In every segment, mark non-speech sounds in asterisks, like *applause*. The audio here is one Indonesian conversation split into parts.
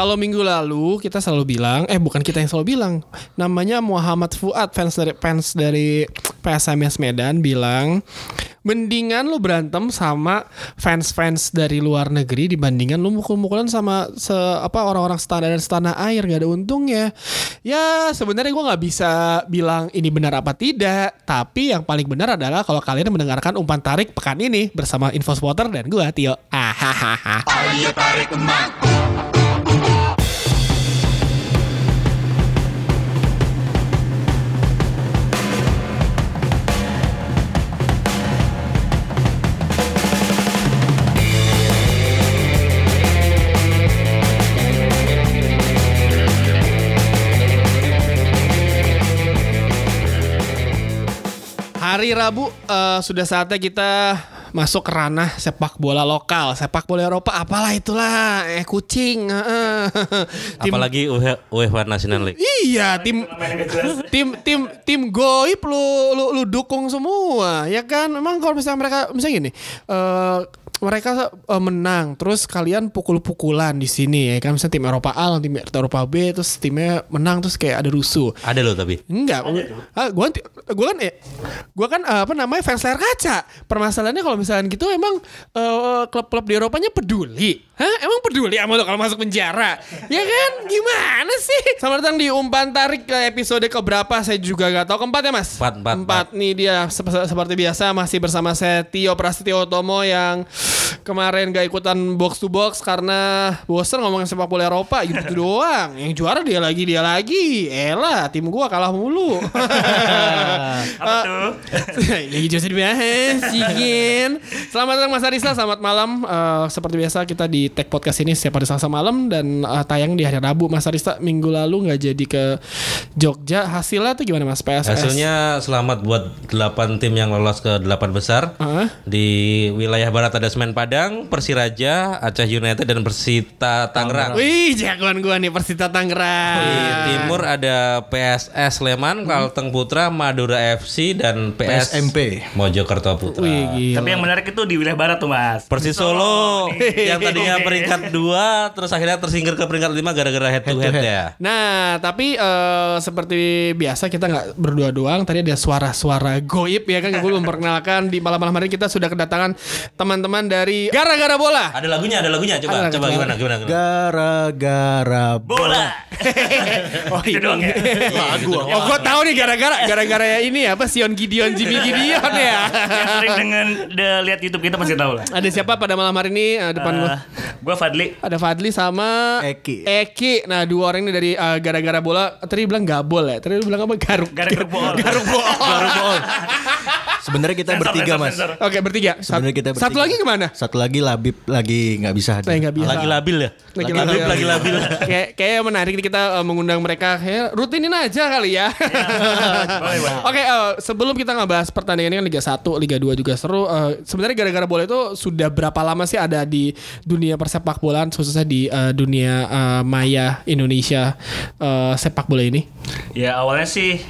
Kalau minggu lalu kita selalu bilang, eh bukan kita yang selalu bilang, namanya Muhammad Fuad fans dari fans dari PSMS Medan bilang, mendingan lu berantem sama fans-fans dari luar negeri dibandingkan lu mukul-mukulan sama se apa orang-orang setanah dan setanah air gak ada untungnya. Ya sebenarnya gue nggak bisa bilang ini benar apa tidak, tapi yang paling benar adalah kalau kalian mendengarkan umpan tarik pekan ini bersama Info Spotter dan gue Tio. Ahahaha. Hari Rabu eh, sudah saatnya kita masuk ke ranah sepak bola lokal, sepak bola Eropa, apalah itulah, eh kucing. *laughs* tim, Apalagi UE- UEFA National League. iya, tim tim tim tim goib lu, lu lu dukung semua, ya kan? Memang kalau misalnya mereka misalnya gini, eh mereka eh, menang, terus kalian pukul-pukulan di sini ya kan? Misalnya tim Eropa A, tim Eropa B, terus timnya menang, terus kayak ada rusuh. Ada loh tapi. Enggak, ah, gua gua kan eh, gua kan eh, apa namanya fans layar kaca. Permasalahannya kalau misalnya gitu emang eh, klub-klub di Eropanya peduli. Hah? Emang peduli sama lo kalau masuk penjara? ya kan? Gimana sih? Selamat datang di umpan tarik ke episode keberapa saya juga gak tahu. Keempat ya mas? Empat, empat, Empat. Nih dia sep- seperti biasa masih bersama saya Tio Prasetyo Tomo yang kemarin gak ikutan box to box karena bosen ngomongin sepak bola Eropa gitu doang. Yang juara dia lagi dia lagi. Elah tim gua kalah mulu. *laughs* Apa tuh? *laughs* ya gitu usah dibahas. Sigin. Selamat datang Mas Arisa, selamat malam. Eh, seperti biasa kita di tag podcast ini setiap hari Selasa malam dan eh, tayang di hari Rabu. Mas Arista minggu lalu nggak jadi ke Jogja. Hasilnya tuh gimana Mas PSS? Hasilnya selamat buat 8 tim yang lolos ke 8 besar. Hah? Di wilayah barat ada Semen Padang, Persiraja, Aceh United dan Persita Tangerang. Wih, jagoan gua nih Persita Tangerang. Di timur ada PSS Sleman, Kalteng Putra, Madura FC dan PS SMP. Mojokerto Putra. Wih, gila. Tapi yang menarik itu di wilayah barat tuh mas. Persis Solo *laughs* yang tadinya *laughs* peringkat 2 terus akhirnya tersingkir ke peringkat 5 gara-gara head to head ya. Nah, tapi eh, seperti biasa kita nggak berdua doang. Tadi ada suara-suara goib ya kan. Gue memperkenalkan di malam-malam hari kita sudah kedatangan teman-teman dari Gara-Gara Bola. Ada lagunya, ada lagunya. Coba, Ada, coba gimana, gimana, gimana. Gara-gara Bola. *laughs* oh, Itu doang ya. lagu. Oh, gue tahu nih gara-gara gara-gara ya ini apa Sion Gideon Jimmy Gideon ya. Yang sering dengan de- lihat YouTube kita pasti tahu lah. ada siapa pada malam hari ini Eh, depan gue? Eh, gua Fadli. Ada Fadli sama Eki. Eki. Nah, dua orang ini dari eh, gara-gara bola. Tadi bilang gabol ya. Tadi bilang apa? Garuk. Gara-gara bola. Garuk bola. Garuk bola. *laughs* Sebenarnya kita Sensor, bertiga sensor, mas. sensor. Oke, bertiga. Sebenarnya kita bertiga. Satu lagi ke mana? Satu lagi Labib lagi nggak bisa nggak bisa. Lagi labil ya? Lagi Labib labil. lagi labil. kayak kayak menarik nih kita eh, mengundang mereka kayak rutinin aja kali ya. *laughs* Boleh. Oke, eh, sebelum kita ngebahas pertandingan ini kan Liga 1, Liga 2 juga seru. eh, sebenarnya gara-gara bola itu sudah berapa lama sih ada di dunia persepak bolaan khususnya di eh, dunia eh, maya Indonesia eh, sepak bola ini? Ya awalnya sih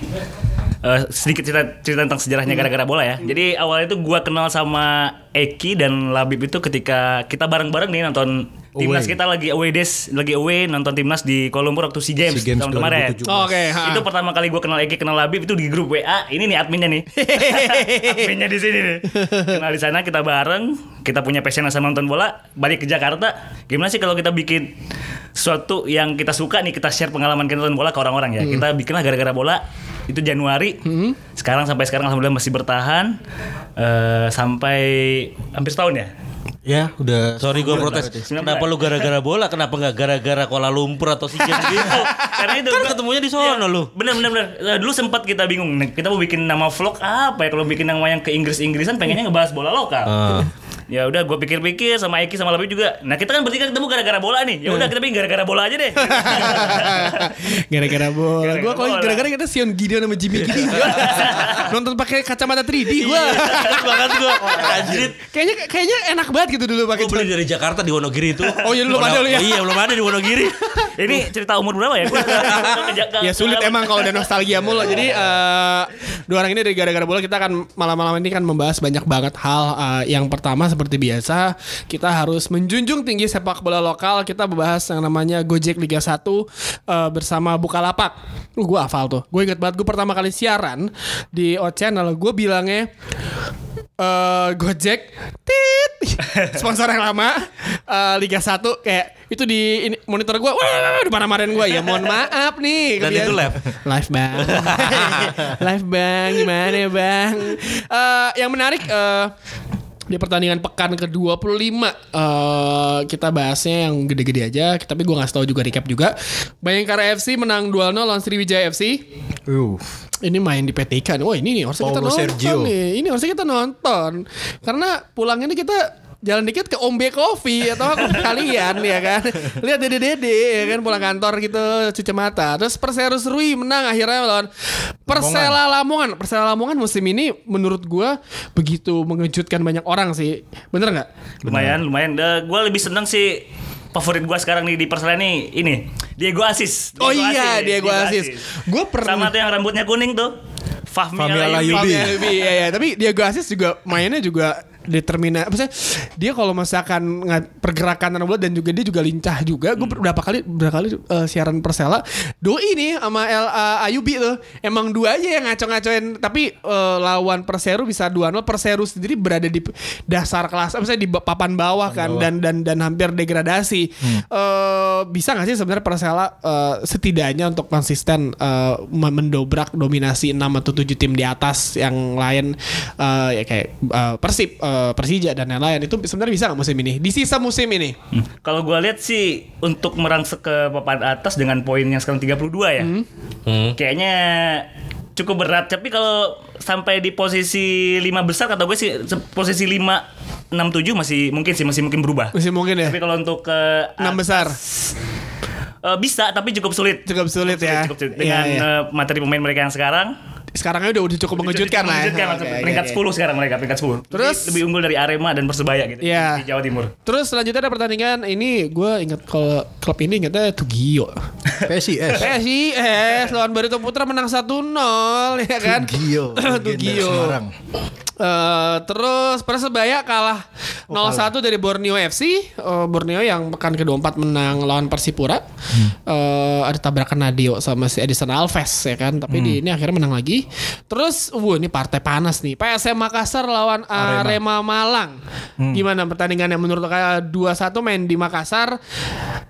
eh, sedikit cerita, cerita tentang sejarahnya gara-gara bola ya. Jadi awalnya itu gua kenal sama Eki dan Labib itu ketika kita bareng-bareng nih nonton timnas Away. kita lagi away days, lagi away nonton timnas di Kuala Lumpur waktu SEA Games, SEA Games tahun kemarin. 2017. Oke, ha. Itu pertama kali gue kenal Eki, kenal Labib itu di grup WA. Ini nih adminnya nih. *laughs* adminnya di sini nih. Kenal di sana kita bareng, kita punya passion yang sama nonton bola, balik ke Jakarta. Gimana sih kalau kita bikin sesuatu yang kita suka nih, kita share pengalaman kita nonton bola ke orang-orang ya. Kita bikinlah gara-gara bola itu Januari. Sekarang sampai sekarang alhamdulillah masih bertahan eh, sampai hampir setahun ya. Ya udah. Sorry gue protes. Kenapa lu gara-gara bola? Kenapa nggak gara-gara Kuala Lumpur atau Games gitu? *laughs* Karena itu kan gua- ketemunya di sono lu. Bener bener bener. Nah, Dulu sempat kita bingung. Kita mau bikin nama vlog apa ya? Kalau bikin nama yang ke Inggris Inggrisan pengennya ngebahas bola lokal. Ah. Ya udah, gue pikir-pikir sama Eki sama Labib juga. Nah kita kan bertiga ketemu gara-gara bola nih. Ya udah kita bikin gara-gara bola aja deh. *laughs* gara-gara bola. Gua kalau gara-gara kita Sion Gideon sama Jimmy Gideon. *laughs* Nonton pakai kacamata 3D gua. Banget gue. *laughs* Kayaknya kayaknya enak banget gitu dulu pakai Gue beli dari Jakarta di Wonogiri itu. Oh iya, belum ada lu ya? Iya belum ada di Wonogiri. Ini cerita umur berapa ya? Ya sulit emang kalau udah nostalgia mulu. Jadi eh, dua orang ini dari gara-gara bola kita akan malam-malam ini kan membahas banyak banget hal. Eh, yang pertama seperti biasa kita harus menjunjung tinggi sepak bola lokal. Kita membahas yang namanya Gojek Liga 1 eh, bersama Bukalapak. Uh, gue hafal tuh. Gue inget banget gue pertama kali siaran di O Channel. Gue bilangnya eh Gojek tit *laughs* sponsor yang lama eh, Liga 1 kayak itu di ini, monitor gue wah di mana marahin gue ya mohon maaf nih Dan kebiasaan- itu live? live bang *laughs* live bang gimana ya bang Eh, yang menarik eh, di pertandingan pekan ke-25 eh kita bahasnya yang gede-gede aja tapi gue ngasih tahu juga recap juga Bayangkara FC menang 2-0 lawan Sriwijaya FC Uh, ini main di PTK nih. Wah ini nih harusnya kita Paulo nonton Sergio. nih. Ini harusnya kita nonton. Karena pulang ini kita jalan dikit ke Ombe Coffee atau ke kalian ya kan. Lihat dede-dede ya kan pulang kantor gitu cuci mata. Terus Perseus Rui menang akhirnya lawan Persela Lamongan. Persela Lamongan musim ini menurut gua begitu mengejutkan banyak orang sih. Bener nggak? Lumayan, lumayan. gue lebih seneng sih favorit gue sekarang nih di Persela nih ini Diego Asis. Oh iya, Diego Asis. Gua pernah- sama tuh yang rambutnya kuning tuh. Fahmi, Alayubi. Alayubi. Fahmi Alayubi, iya, iya. Tapi Diego Asis juga mainnya juga determina maksudnya dia kalau misalkan pergerakan anak bola dan juga dia juga lincah juga gue berapa kali berapa kali eh, siaran Persela doi nih sama El eh, Ayubi tuh emang dua aja yang ngaco-ngacoin tapi eh, lawan Perseru bisa 2-0 Perseru sendiri berada di dasar kelas maksudnya di ba- papan bawah kan dan dan dan hampir degradasi. Eh, bisa nggak sih sebenarnya Persela eh, setidaknya untuk konsisten me- mendobrak dominasi 6 atau 7 tim di atas yang lain eh, ya kayak eh, Persib, eh, Persija dan lain-lain itu sebenarnya bisa nggak musim ini? Di sisa musim ini. Hmm. Kalau gue lihat sih untuk merangsek ke papan atas dengan poin yang sekarang 32 ya. Hmm. Kayaknya cukup berat tapi kalau sampai di posisi 5 besar kata gue sih posisi 5 6 7 masih mungkin sih masih mungkin berubah. Masih mungkin ya. Tapi kalau untuk ke Enam besar. eh, bisa tapi cukup sulit. Cukup sulit ya. Cukup sulit. Iya, Dengan iya. eh, materi pemain mereka yang sekarang Sekarang udah udah cukup mengejutkan lah. ya. Mengejutkan Oke, oke, peringkat oke. 10 sekarang mereka peringkat 10. Terus? Lebih, lebih unggul dari Arema dan Persebaya gitu Iya. di Jawa Timur. Terus selanjutnya ada pertandingan ini gue inget kalau klub ini ingetnya Tugio. *laughs* PSIS. PSIS lawan Barito Putra menang 1-0 ya kan? Tugio. *laughs* Tugio. Eh, terus Persebaya kalah 0-1 dari Borneo FC. Eh, Borneo yang pekan ke-24 menang lawan Persipura. Eh, ada tabrakan Nadio sama si Edison Alves ya kan. Tapi di ini akhirnya menang lagi. Terus, wuh ini partai panas nih. PSM Makassar lawan Arema, Malang. Gimana pertandingannya menurut kalian 2-1 main di Makassar?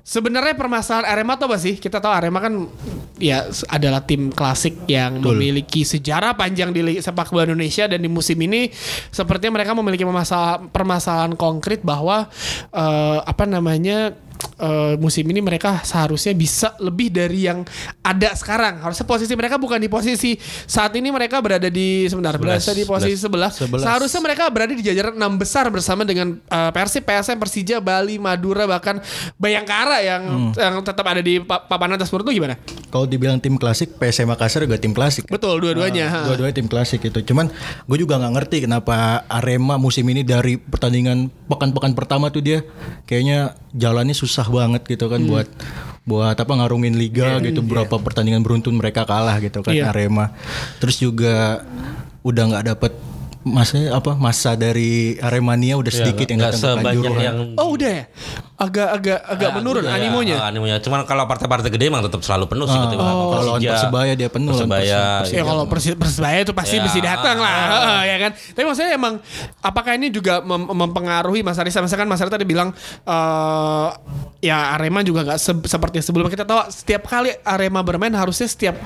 Sebenarnya permasalahan Arema tuh apa sih? Kita tahu Arema kan ya adalah tim klasik yang memiliki sejarah panjang di sepak bola Indonesia dan di musim ini sepertinya mereka memiliki masalah permasalahan konkret bahwa eh, apa namanya eh, musim ini mereka seharusnya bisa lebih dari yang ada sekarang. Harusnya posisi mereka bukan di posisi saat ini mereka berada di sebentar berada di posisi sebelah. Sebelas. Seharusnya mereka berada di jajaran enam besar bersama dengan eh, Persib, PSM, Persija, Bali, Madura bahkan Bayangkara yang yang tetap ada di pa- papan atas menurut lu gimana? Kalau dibilang tim klasik, PSM Makassar juga tim klasik. Betul dua-duanya. ha. Dua-duanya tim klasik itu. Cuman gue juga nggak ngerti kenapa Arema musim ini dari pertandingan pekan-pekan pertama tuh dia kayaknya jalannya susah banget gitu kan Hmm. buat buat apa ngarungin liga gitu berapa pertandingan beruntun mereka kalah gitu kan Iya. Arema. Terus juga udah nggak dapet masa apa masa dari Aremania udah sedikit yang nggak datang ke sebanyak Kanjuruhan. yang Oh udah ya? Agak-agak agak menurun Ya, animonya. ya, animonya. Cuman kalau partai-partai gede emang tetap selalu penuh sih ketika Oh, kalau lawan Persebaya dia penuh, Persebaya. Persi- Ya kalau Persi- Persebaya itu pasti Ya. mesti datang lah, Heeh, *laughs* ya kan. Tapi maksudnya emang apakah ini juga mem- mempengaruhi Mas Arisa? Misalkan Mas Arisa tadi bilang eh ya Arema juga nggak se- seperti sebelumnya kita tahu setiap kali Arema bermain harusnya setiap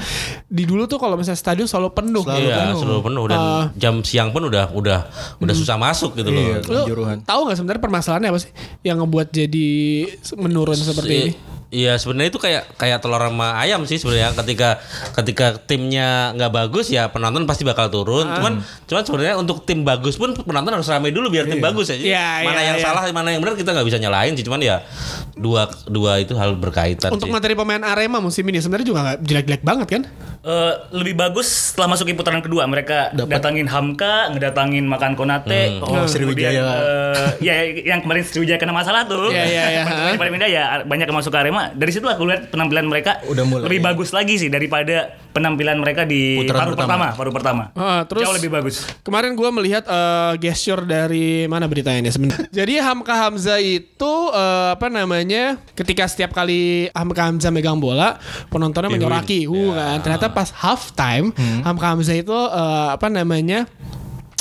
di dulu tuh kalau misalnya stadion selalu penuh. Selalu gitu Iya, kan. selalu penuh dan Ah. jam siang pun udah udah udah susah masuk gitu Iya. loh. Tahu nggak sebenarnya permasalahannya apa sih yang ngebuat jadi menurun seperti ini? Iya sebenarnya itu kayak kayak telur sama ayam sih sebenarnya ketika ketika timnya nggak bagus ya penonton pasti bakal turun. Ah. Cuman cuman sebenarnya untuk tim bagus pun penonton harus ramai dulu biar tim bagus ya. Jadi Iya, mana iya, yang iya. salah mana yang benar kita nggak bisa nyalain sih. Cuman ya dua dua itu hal berkaitan Untuk sih. materi pemain Arema musim ini sebenarnya juga nggak jelek-jelek banget kan? Eh, lebih bagus setelah masuk ke putaran kedua mereka datangin Hamka, ngedatangin Makan Konate, Oh, Sriwijaya. kemudian, eh, ya yang kemarin Sriwijaya kena masalah tuh. Iya, iya, iya. Pindah ya banyak yang masuk ke Arema. Dari situ aku lihat penampilan mereka Udah mulai. lebih bagus lagi sih daripada penampilan mereka di Putaran paruh pertama. pertama, paruh pertama. Ah, terus Jauh lebih bagus. Kemarin gue melihat eh, gesture dari mana beritanya ini sebenarnya. *laughs* Jadi Hamka Hamzah itu eh, apa namanya? Ketika setiap kali Hamka Hamzah megang bola, penontonnya menyoraki, uh, kan. Ternyata pas half time, Hamka Hamzah itu eh, apa namanya?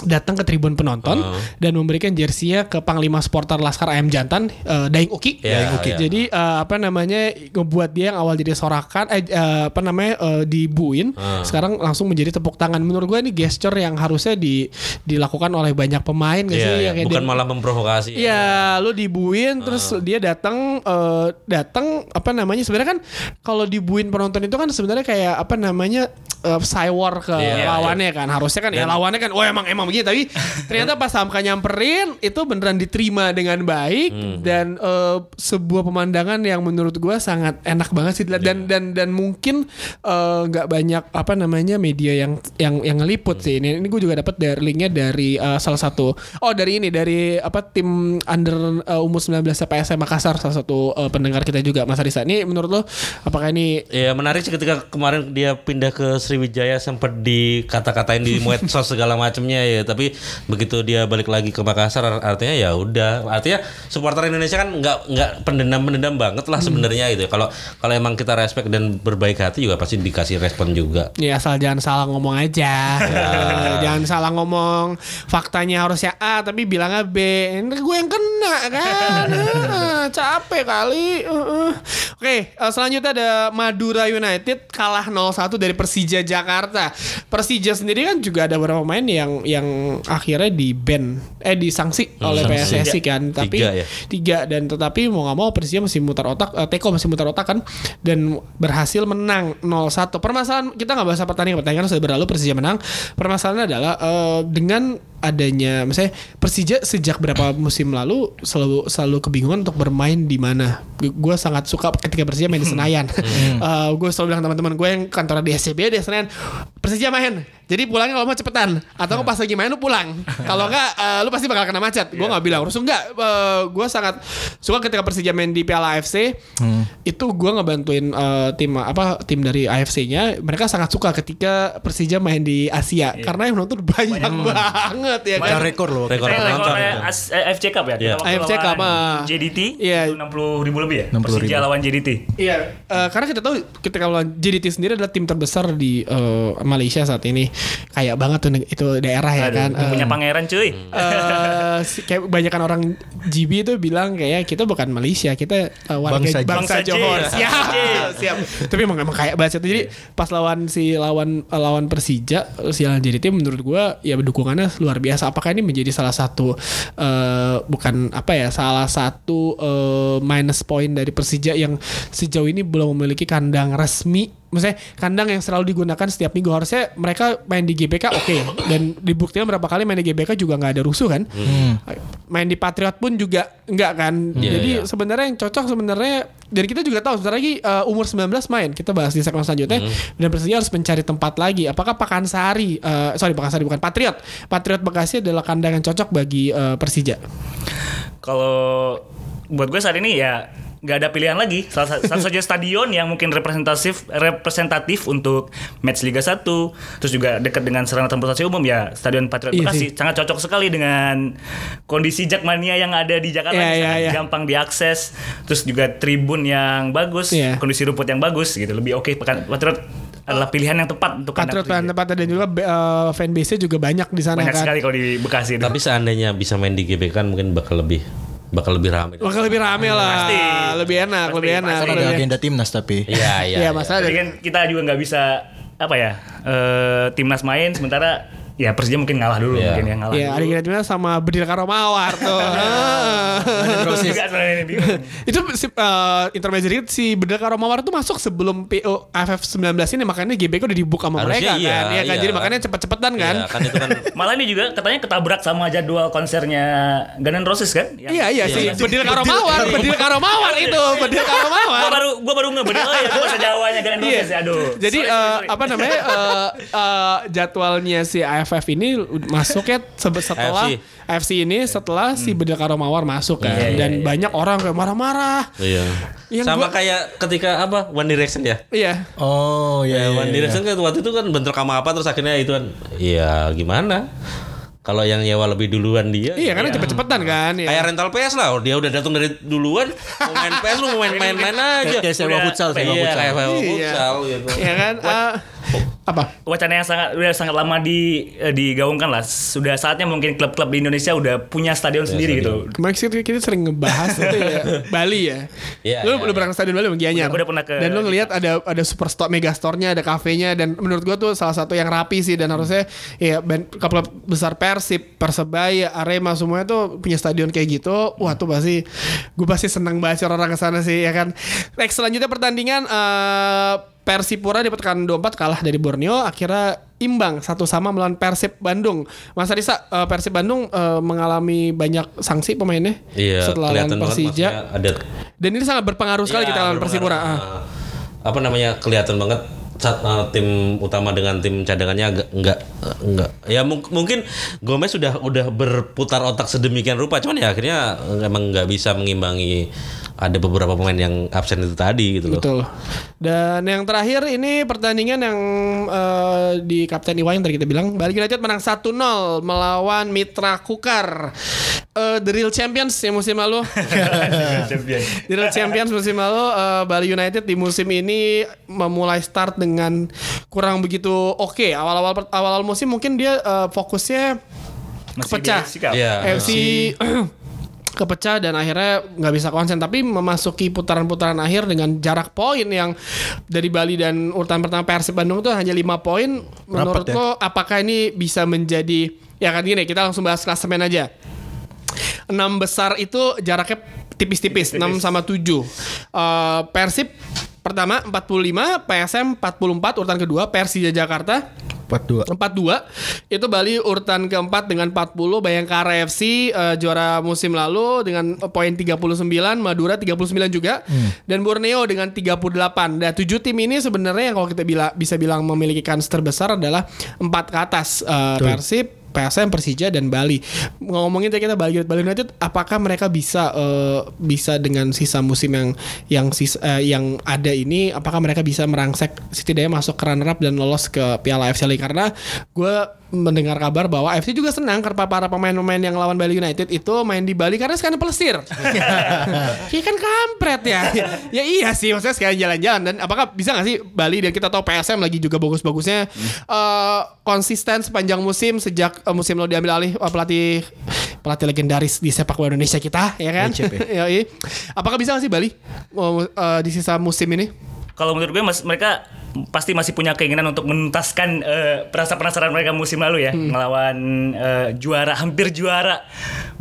Datang ke tribun penonton dan memberikan jersinya ke Panglima Supporter Laskar Ayam Jantan eh, Daeng Uki. Iya, Daeng Uki. iya. Jadi eh, apa namanya ngebuat dia yang awal jadi sorakan eh eh, apa namanya eh, dibuin sekarang langsung menjadi tepuk tangan. Menurut gue ini gesture yang harusnya di dilakukan oleh banyak pemain gak Iya, sih? iya. Yang kayak bukan dia- malah memprovokasi. Iya, lu dibuin terus dia datang eh, datang apa namanya? Sebenarnya kan kalau dibuin penonton itu kan sebenarnya kayak apa namanya? eh, cywar ke Iya, lawannya kan. Harusnya kan ya lawannya kan oh emang emang begini tapi *laughs* ternyata pas Hamka nyamperin itu beneran diterima dengan baik Hmm. dan eh, sebuah pemandangan yang menurut gua sangat enak banget sih dilihat. Iya. dan dan dan mungkin eh, nggak banyak apa namanya media yang yang yang ngeliput Hmm. sih ini ini gue juga dapat dari linknya dari eh, salah satu oh dari ini dari apa tim under eh, umur 19 PSM Makassar salah satu eh, pendengar kita juga Mas Arisa ini menurut lo apakah ini Ya menarik sih ketika kemarin dia pindah ke Sriwijaya sempat dikata-katain di medsos segala macamnya ya tapi begitu dia balik lagi ke Makassar artinya ya udah artinya supporter Indonesia kan nggak nggak pendendam pendendam banget lah sebenarnya gitu ya. kalau kalau emang kita respect dan berbaik hati juga pasti dikasih respon juga Ya asal jangan salah ngomong aja. *laughs* Eh, jangan salah ngomong. Faktanya harusnya A tapi bilangnya B. Ini gue yang kena kan. *laughs* Eh, capek kali. Eh. Oke, selanjutnya ada Madura United kalah 0-1 dari Persija Jakarta. Persija sendiri kan juga ada beberapa pemain yang yang akhirnya di ban eh disanksi oleh PSSI kan. Tapi Tiga ya? tiga dan tetapi mau nggak mau Persija masih mutar otak eh, Teko masih mutar otak kan dan berhasil menang 0-1 permasalahan kita nggak bahas pertandingan pertandingan sudah berlalu Persija menang. Permasalahannya adalah eh, dengan adanya misalnya Persija sejak berapa musim lalu selalu selalu kebingungan untuk bermain di mana. Gue sangat suka ketika Persija main di Senayan. *laughs* Gue selalu bilang teman-teman gue yang kantor di SCB di Senayan Persija main jadi pulangnya kalau mau cepetan. Atau pas lagi main lu pulang. Kalau enggak eh, lu pasti bakal kena macet. Gue nggak bilang. Terus enggak gue sangat suka ketika Persija main di Piala AFC itu gue ngebantuin eh, tim apa tim dari AFC-nya mereka sangat suka ketika Persija main di Asia. Karena yang nonton banyak. banget ya Pecah kan rekor loh. rekor penonton ya. Eh, AFC Cup ya. Kita waktu AFC Cup, lawan ah. JDT itu 60 ribu lebih ya. 60.000. Persija lawan JDT. Iya, eh, karena kita tahu ketika lawan JDT sendiri adalah tim terbesar di eh, Malaysia saat ini. Kayak banget tuh itu daerah ya Aduh, kan. Eh, punya pangeran cuy. eh, si- kayak kebanyakan orang GB itu bilang kayak kita bukan Malaysia, kita eh, warga Bangsa- bangsa. Johor. Bangsa Siap, siap. Tapi emang emang kayak banget. Jadi pas lawan si lawan lawan Persija, si lawan JDT menurut gua ya dukungannya luar biasa. Apakah ini menjadi salah satu eh, bukan apa ya, salah satu eh, minus point dari Persija yang sejauh ini belum memiliki kandang resmi maksudnya kandang yang selalu digunakan setiap minggu. Harusnya mereka main di GBK oke. Dan dibuktikan berapa kali main di GBK juga nggak ada rusuh kan? Main di Patriot pun juga nggak kan? Iya, jadi iya. sebenarnya yang cocok sebenarnya dan kita juga tahu sebentar lagi uh, umur 19 main. Kita bahas di segmen selanjutnya. Dan Persija harus mencari tempat lagi. Apakah Pakansari uh, sorry Pakansari bukan Patriot. Patriot Bekasi adalah kandang yang cocok bagi uh, Persija. Kalau buat gue saat ini ya nggak ada pilihan lagi. Salah satu salah saja stadion yang mungkin representatif representatif untuk match Liga 1 terus juga dekat dengan sarana transportasi umum ya Stadion Patriot Iya Bekasi sih. sangat cocok sekali dengan kondisi Jakmania yang ada di Jakarta Iya, yang iya, sangat iya. gampang diakses terus juga tribun yang bagus Iya. kondisi rumput yang bagus gitu lebih oke Pekan- Patriot adalah pilihan yang tepat untuk Patriot kandang fan tempat dan juga uh, fanbase-nya juga banyak di sana banyak kan sekali kalau di Bekasi itu. Tapi seandainya bisa main di GBK kan mungkin bakal lebih bakal lebih ramai. bakal lebih rame lah Pasti. lebih enak Pasti, lebih enak pasti. Kan ada agenda timnas tapi. Iya iya. Iya, masalah Jadi dari kan kita juga nggak bisa apa ya eh, timnas main sementara ya Persija mungkin ngalah dulu Iya. mungkin yang ngalah. Iya, dulu. ada kira sama Bedil Karomawar tuh. *laughs* Terus juga sebenarnya ini bingung. *laughs* itu si uh, intermediate si Bedil Karomawar itu masuk sebelum PO AFF 19 ini makanya GBK udah dibuka sama Harusnya mereka iya, kan. Iya kan iya. jadi makanya cepet-cepetan kan. Iya, kan itu kan *laughs* Malah ini juga katanya ketabrak sama jadwal konsernya Guns N' Roses kan? Yang- Iya iya si Iya. Bedil Karomawar, Bedil Karomawar itu, Bedil Gua Karomawar. baru gua baru ngebedil oh ya bahasa Jawanya Guns N' Iya. Roses ya aduh. Jadi eh, apa namanya eh, eh, jadwalnya si AFF AFF ini masuk ya se- *laughs* setelah. AFC ini setelah si Bedil Karomawar masuk kan Iya, iya, dan iya. banyak orang kayak marah-marah. Iya. Yang Sama gua- kayak ketika apa One Direction ya. Iya. Oh Ya, iya. One iya, Direction kan waktu itu kan bentrok sama apa terus akhirnya itu kan ya gimana? Kalau yang nyewa lebih duluan dia. Iya karena cepet-cepetan kan ya. Kayak rental PS lah, dia udah datang dari duluan, mau main PS lu mau main-main *laughs* aja. Kayak- sewa futsal, sewa Iya, futsal. kayak sewa Iya. futsal gitu. Iya kan? Eh, *laughs* apa? wacana yang sangat udah sangat lama di eh, digaungkan lah. Sudah saatnya mungkin klub-klub di Indonesia udah punya stadion sendiri gitu. Kemarin kita sering ngebahas *laughs* itu ya Bali ya. Iya, lu iya, lu pernah ke stadion Bali sama Gianyar. Udah- udah pernah ke- Dan lu ngelihat ada ada super store mega store-nya, ada kafenya dan menurut gua tuh salah satu yang rapi sih dan harusnya ya band klub besar Persib, Persebaya, Arema semuanya tuh punya stadion kayak gitu. Wah, tuh pasti gue pasti senang banget orang ke sana sih ya kan. Next selanjutnya pertandingan eh Persipura di pekan 24 kalah dari Borneo akhirnya imbang satu sama melawan Persib Bandung. Mas Arisa eh, Persib Bandung eh, mengalami banyak sanksi pemainnya Iya, setelah lawan Persija ada dan ini sangat berpengaruh sekali Iya, kita lawan Persipura. Eh, apa namanya kelihatan banget saat eh, tim utama dengan tim cadangannya agak enggak enggak ya mung- mungkin Gomez sudah udah berputar otak sedemikian rupa cuman ya akhirnya emang nggak bisa mengimbangi ada beberapa pemain yang absen itu tadi gitu loh. Betul. Dan yang terakhir ini pertandingan yang eh, di Kapten Iwa yang tadi kita bilang Bali United menang 1-0 melawan Mitra Kukar. Eh, the real champions ya musim lalu. *laughs* The real champions musim lalu eh, Bali United di musim ini memulai start dengan kurang begitu oke. Awal-awal awal-awal musim mungkin dia eh, fokusnya Masih Kepecah. di sikap. Iya. FC *clears throat* kepecah dan akhirnya nggak bisa konsen tapi memasuki putaran-putaran akhir dengan jarak poin yang dari Bali dan urutan pertama Persib Bandung itu hanya lima poin menurut ya? lo apakah ini bisa menjadi ya kan gini kita langsung bahas klasemen aja enam besar itu jaraknya tipis-tipis 6 sama 7 Eh, Persib pertama 45 PSM 44 urutan kedua Persija Jakarta 42. 42 itu Bali urutan keempat dengan 40 Bayangkara FC eh, juara musim lalu dengan poin 39 Madura 39 juga dan Borneo dengan 38 nah tujuh tim ini sebenarnya yang kalau kita bila, bisa bilang memiliki kans terbesar adalah empat ke atas Eh, Persib PSM, Persija dan Bali. Ngomongin tadi kita Bali, Bali United, apakah mereka bisa eh, bisa dengan sisa musim yang yang sis, eh, yang ada ini, apakah mereka bisa merangsek setidaknya masuk ke runner up dan lolos ke Piala AFC League? Karena gue mendengar kabar bahwa AFC juga senang karena para pemain-pemain yang lawan Bali United itu main di Bali karena sekarang pelesir. *laughs* Iya kan kampret ya. ya iya sih maksudnya sekalian jalan-jalan dan apakah bisa gak sih Bali dan kita tahu PSM lagi juga bagus-bagusnya eh, konsisten sepanjang musim sejak eh, musim lo diambil alih eh, pelatih pelatih legendaris di sepak bola Indonesia kita ya kan. Lecep *laughs* Yoi. Apakah bisa gak sih Bali oh, eh, di sisa musim ini? Kalau menurut gue mas, mereka pasti masih punya keinginan untuk menuntaskan eh, perasa penasaran mereka musim lalu ya melawan eh, juara hampir juara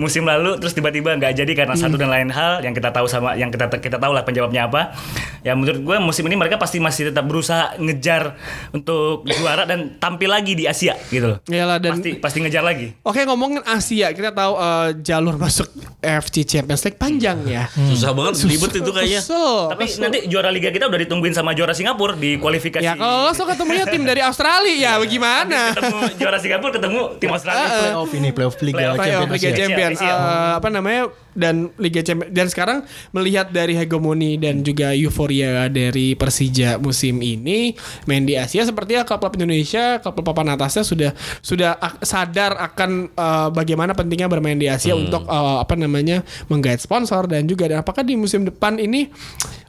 musim lalu terus tiba-tiba nggak jadi karena satu dan lain hal yang kita tahu sama yang kita kita tahu lah penjawabnya apa ya menurut gue musim ini mereka pasti masih tetap berusaha ngejar untuk juara dan tampil lagi di Asia gitu loh Iyalah dan pasti pasti ngejar lagi Oke ngomongin Asia kita tahu eh, jalur masuk FC Champions League panjang ya. Susah banget ribet itu kayaknya. Tapi kesel. nanti juara liga kita udah ditungguin sama juara Singapura di kualifikasi Ya kalau lo so ketemunya tim dari Australia ya bagaimana? ketemu juara Singapura ketemu tim Australia. Playoff ini playoff Liga Playoff, Playoff Champions Liga Asia. Champion Asia. Eh, apa namanya? Dan Liga Champion dan sekarang melihat dari hegemoni dan juga euforia dari Persija musim ini main di Asia sepertinya klub-klub Indonesia klub-klub papan atasnya sudah sudah sadar akan eh, bagaimana pentingnya bermain di Asia untuk eh, apa namanya menggait sponsor dan juga. Dan apakah di musim depan ini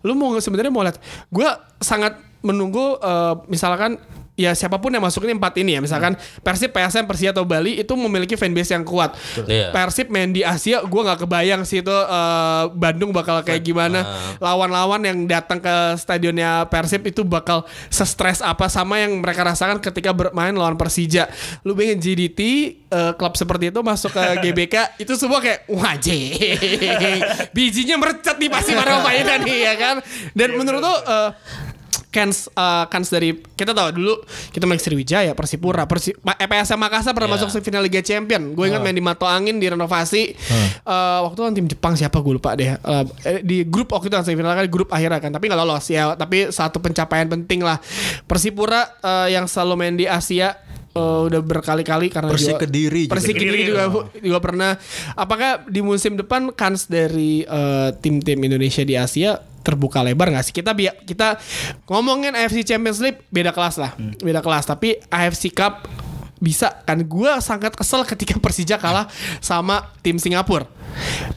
lu mau sebenarnya mau lihat gue sangat menunggu eh, misalkan ya siapa pun yang masuk ini empat ini ya misalkan Persib, PSM, Persija atau Bali itu memiliki fanbase yang kuat. Iya. Persib main di Asia, gue nggak kebayang sih itu eh, Bandung bakal kayak gimana. Lawan-lawan yang datang ke stadionnya Persib itu bakal se-stress apa sama yang mereka rasakan ketika bermain lawan Persija. Lu pengen GDT eh, klub seperti itu masuk ke *laughs* GBK itu semua kayak wajib *laughs* bijinya merecet nih pasti para pemainnya nih ya kan. Dan menurut lu eh, kans eh, kans dari kita tahu dulu kita main Sriwijaya, Persipura, Persi, Ma- eh, PSM Makassar pernah Iya. masuk final Liga Champion. Gue ingat main di Mato Angin di renovasi. Eh, waktu itu kan tim Jepang siapa gue lupa deh. Eh, eh, di grup waktu itu kan semifinal kan grup akhirnya kan, tapi nggak lolos ya. Tapi satu pencapaian penting lah. Persipura eh, yang selalu main di Asia eh, udah berkali-kali karena Persik juga- Kediri juga. Persik Kediri juga juga pernah. Apakah di musim depan kans dari eh, tim-tim Indonesia di Asia terbuka lebar nggak sih? Kita bi- kita ngomongin AFC Champions League beda kelas lah, beda kelas. Tapi AFC Cup bisa kan? Gue sangat kesel ketika *laughs* Persija kalah sama tim Singapura.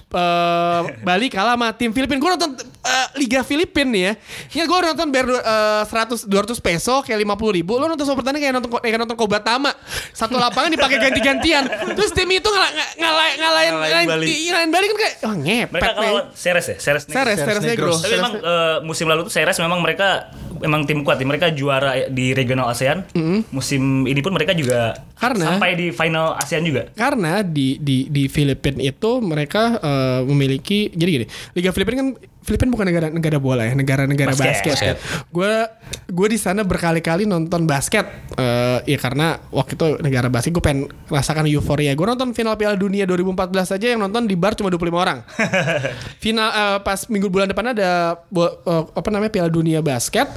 Eh, Bali kalah sama tim Filipina. Gue nonton eh, Liga Filipina nih ya. Ya gue nonton bayar eh, 100 200 peso kayak 50 ribu. Lo nonton sama pertandingan kayak nonton kayak nonton Kobatama. Satu lapangan dipakai ganti-gantian. Terus tim itu ngalah ngalahin ngalahin Ngalahin Bali. ngalahin Bali kan kayak oh ngepet. Mereka kalau Ceres ya, Ceres. Negro. Seres, Seres Seres Negro. Negros. Tapi Seres memang eh, musim lalu tuh Ceres memang mereka memang tim kuat ya. Mereka juara di regional ASEAN. Musim ini pun mereka juga Karena- sampai di final ASEAN juga. Karena di di di Filipina itu mereka eh, memiliki jadi gini, Liga Filipina kan Filipina bukan negara negara bola ya, negara-negara Basket. basket. Gue gue di sana berkali-kali nonton basket. Eh, ya karena waktu itu negara basket gue pengen rasakan euforia. Gue nonton final Piala Dunia 2014 aja yang nonton di bar cuma 25 orang. *laughs* final eh, pas minggu bulan depan ada eh, apa namanya Piala Dunia basket.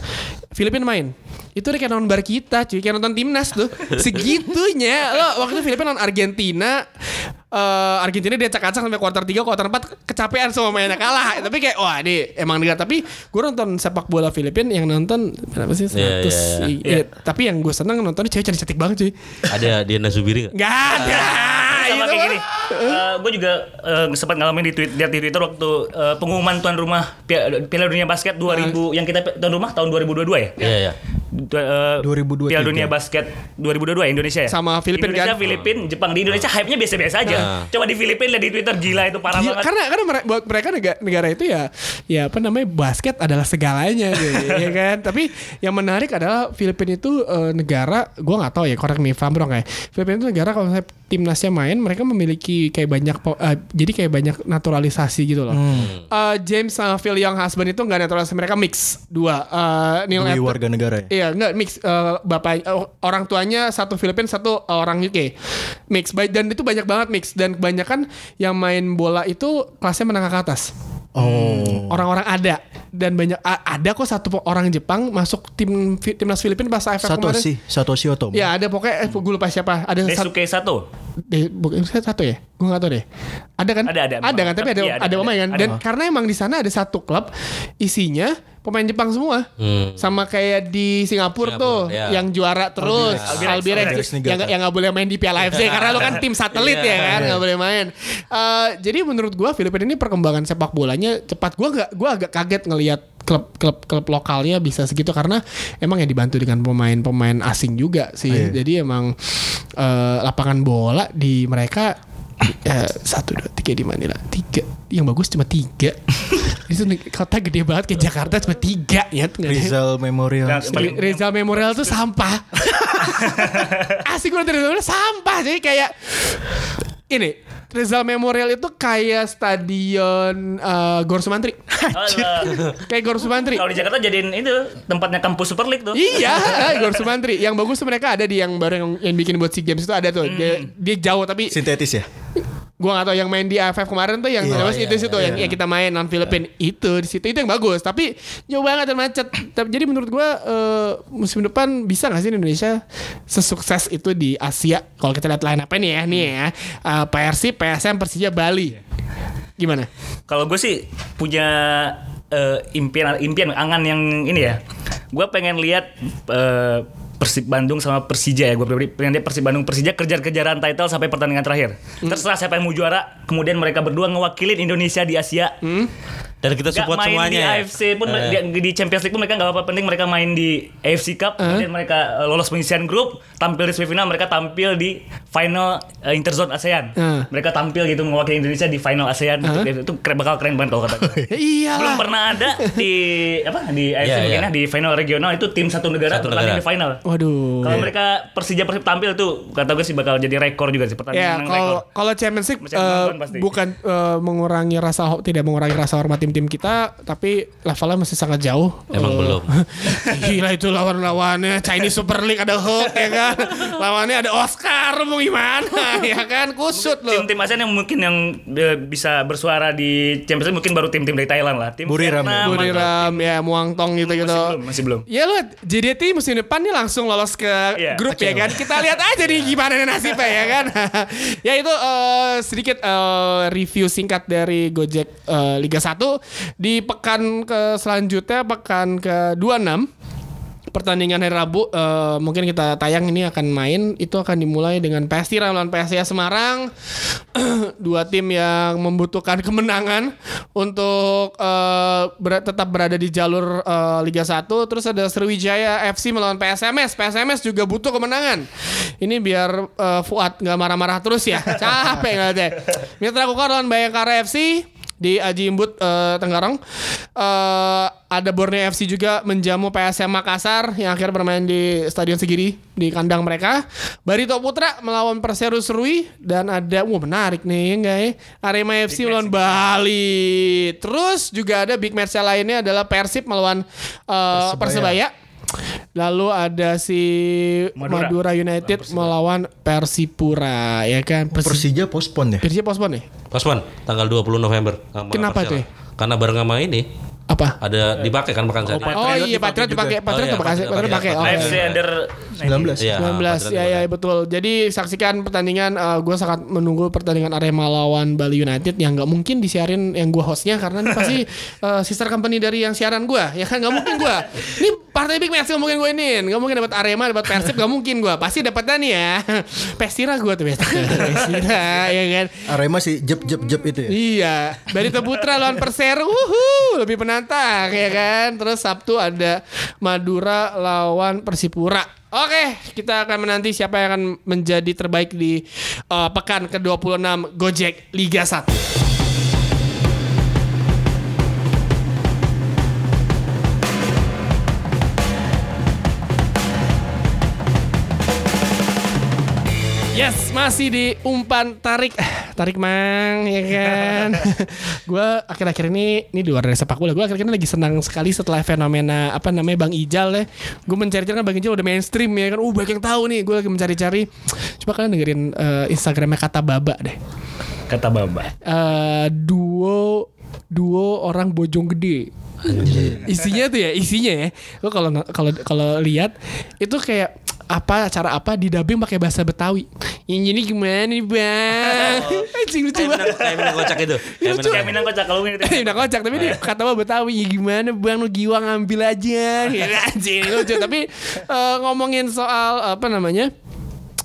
Filipina main. Itu udah kayak nonton bar kita, cuy, kayak nonton timnas tuh. Segitunya. Lo waktu itu Filipina nonton Argentina eh Argentina dia acak-acak sampai kuarter 3, kuarter 4 kecapean sama mainnya kalah. Tapi kayak wah ini emang negara tapi gue nonton sepak bola Filipina yang nonton berapa sih 100 Iya, iya, i- iya. tapi yang gue seneng nonton cewek cantik-cantik banget cuy. Ada Diana Zubiri nggak? Gak ada. sama kayak gini. gue juga eh, sempat ngalamin di tweet lihat di Twitter waktu eh, pengumuman tuan rumah Pia- Piala Dunia Basket 2000 yang kita tuan rumah tahun 2022 ya. Iya iya. Du- eh, 2023. Piala Dunia Basket 2022 ya Indonesia ya. Sama Filipina Indonesia, kan? Filipina, Jepang di Indonesia hype-nya biasa-biasa aja. Nah. Coba di Filipina lihat di Twitter gila itu parah Gila, banget. karena karena buat mereka negara, negara itu ya ya apa namanya basket adalah segalanya *laughs* gitu, ya kan tapi yang menarik adalah Filipina itu eh, negara gua nggak tahu ya correct me if I'm wrong ya Filipina itu negara kalau timnasnya main mereka memiliki kayak banyak eh, jadi kayak banyak naturalisasi gitu loh Eh, James sama Phil Young husband itu nggak naturalisasi mereka mix dua Eh, Neil Atl- warga negara ya. Iya, enggak mix Eh, bapak eh, orang tuanya satu Filipina, satu orang UK. Mix dan itu banyak banget mix dan kebanyakan yang main bola itu kelasnya menengah ke atas. Oh. Orang-orang ada dan banyak ada kok satu orang Jepang masuk tim timnas Filipina pas AFF kemarin. Satoshi, Satoshi Otomo. Ya ada pokoknya eh, gue lupa siapa. Ada satu Desuke Sato. eh, bukan satu ya? Gue gak tahu deh. Ada kan? Ada, ada. Ada kan? Tapi ada Iya, ada, ada ada. pemain kan? Ada. Dan karena emang di sana ada satu klub isinya pemain Jepang semua. Hmm. Sama kayak di Singapura, Singapura, tuh ya. yang juara terus Albirex. Yang yang nggak boleh main di Piala AFC *laughs* karena lu kan tim satelit ya kan nggak boleh main. Eh, jadi menurut gua Filipina ini perkembangan sepak bolanya cepat. Gua nggak gua agak kaget ngelihat klub klub klub lokalnya bisa segitu karena emang ya dibantu dengan pemain-pemain asing juga sih. Iya. Jadi emang eh, lapangan bola di mereka eh, satu dua tiga di Manila. Tiga. Yang bagus cuma tiga. *laughs* Itu kota gede banget kayak Jakarta cuma tiga ya. Rizal Memorial. Nah, Rizal Memorial tuh sampah. *laughs* Asik gue Rizal Memorial sampah. Jadi kayak ini Rizal Memorial itu kayak stadion uh, Gor Sumantri. *laughs* *laughs* Kayak Gor Sumantri. Kalau di Jakarta jadiin itu tempatnya kampus Super League tuh. Iya, *laughs* Gor Sumantri. Yang bagus tuh mereka ada di yang baru yang, yang bikin buat SEA Games itu ada tuh. Dia, dia jauh tapi Sintetis ya. Gua gak tahu yang main di AFF kemarin tuh yang Iya, apa iya, sih itu situ yang, yang kita main non Filipin itu di situ itu yang bagus. Tapi jauh banget dan macet. Tapi- jadi menurut gua eh, musim depan bisa gak sih Indonesia sesukses itu di Asia? Kalau kita lihat lain apa nih ya nih ya. Eh, PRC PSM Persija Bali. Gimana? Kalau gue sih punya eh, impian impian angan yang ini ya. Gue pengen lihat eh, Persib Bandung sama Persija ya. Gue pengen lihat Persib Bandung Persija kejar-kejaran title sampai pertandingan terakhir. Terserah siapa yang mau juara. Kemudian mereka berdua ngewakilin Indonesia di Asia. Dan kita Gak support main semuanya. di ya. AFC pun Eh. di, di Champions League pun mereka nggak apa-apa penting mereka main di AFC Cup kemudian mereka eh, lolos penyisian grup tampil di semifinal mereka tampil di final eh, Interzone ASEAN. Hmm. Mereka tampil gitu mewakili Indonesia di final ASEAN itu, itu keren, bakal keren banget kalau kata gue. Ya *laughs* iyalah. Belum pernah ada di apa di AFC Iya, mungkin iya. ya, di final regional itu tim satu negara Satu bertanding negara. di final. Waduh. Kalau mereka Persija Persib tampil tuh kata gue sih bakal jadi rekor juga sih Ya pertandingan kalau rekor. kalau Champions League eh, pasti. bukan eh, mengurangi rasa tidak mengurangi rasa hormat tim-tim kita, tapi levelnya masih sangat jauh. Emang Eh, belum. *laughs* Gila itu lawan-lawannya Chinese Super League ada Hulk ya kan. Lawannya ada Oscar mau gimana *laughs* ya kan kusut loh. Tim-tim ASEAN yang mungkin yang eh, bisa bersuara di Champions League mungkin baru tim-tim dari Thailand lah. Tim Buriram ya? Vietnam, Buriram ya Muang Tong gitu gitu. Masih belum, masih belum. Ya lu JDT musim depan nih langsung lolos ke Iya, grup ya kan. Kita lihat aja nih gimana nih nasibnya ya kan. *laughs* ya itu eh, sedikit eh, review singkat dari Gojek eh, Liga 1 di pekan ke selanjutnya pekan ke 26 pertandingan hari Rabu eh, mungkin kita tayang ini akan main. Itu akan dimulai dengan PS Tira melawan PSIA Semarang. *clears throat* Dua tim yang membutuhkan kemenangan untuk eh, ber- tetap berada di jalur eh, Liga 1 terus ada Sriwijaya FC melawan PSMS PSMS juga butuh kemenangan. Ini biar eh, Fuad nggak marah-marah terus ya. *laughs* Capek deh Mitra Kukar lawan Bayangkara FC di Aji Imbut eh, Tenggarong. Eh, ada Borneo FC juga menjamu PSM Makassar yang akhirnya bermain di Stadion Segiri di kandang mereka. Barito Putra melawan Perseru Serui dan ada wah menarik nih ya enggak ya? Arema FC melawan Bali. Terus juga ada big match lainnya adalah Persib melawan eh, Persebaya. Lalu ada si Madura, Madura. United melawan Persipura ya kan. Persi- Persija pospon ya. Persija postpone ya? Pasman, tanggal 20 November. Sama Kenapa Persela. tuh ya? Karena bareng sama ini Apa? ada dipakai kan makan saya. Oh iya Patriot dipakai, Patriot Oh, iya, dipakai, Patriot Patriot dipakai. dipakai. Oke. AFC under 19. Iya, 19 Patriot ya ya dipakai. betul. Jadi saksikan pertandingan gue sangat menunggu pertandingan Arema lawan Bali United yang nggak mungkin disiarin yang gue hostnya karena ini pasti *laughs* eh, sister company dari yang siaran gue ya kan nggak mungkin gue. Ini partai big match nggak mungkin gue ini nggak mungkin dapat Arema dapat Persib nggak mungkin gue pasti dapatnya nih ya. *laughs* Pestira gue tuh biasa. *laughs* Pestira ya kan. Arema sih jep jep jep itu ya. Iya, Barito Putra lawan Perseru, wuhu, lebih penantang ya kan. Terus Sabtu ada Madura lawan Persipura. Oke, kita akan menanti siapa yang akan menjadi terbaik di uh, pekan ke-26 Gojek Liga 1. Yes, masih di umpan tarik tarik mang ya kan. *laughs* gue akhir-akhir ini ini di luar dari sepak bola. Gue akhir-akhir ini lagi senang sekali setelah fenomena apa namanya Bang Ijal ya. Gue mencari-cari kan Bang Ijal udah mainstream ya kan. Uh banyak yang tahu nih. Gue lagi mencari-cari. Coba kalian dengerin eh, Instagramnya kata Baba deh. kata Baba. Eh, duo duo orang bojong gede. Isinya tuh ya, isinya ya. Lo kalau kalau kalau lihat itu kayak apa acara apa di dubbing pakai bahasa Betawi. Yang ini gimana nih, Bang? *laughs* Anjing lucu Kayak banget. minang, kayak minang kocak itu. Kayak. Kayak minang Minang kocak kalau gitu. Udah kocak tapi dia kata mah Betawi ya gimana bang lu giwa ngambil aja ya, *laughs* anjing lucu tapi eh, ngomongin soal apa namanya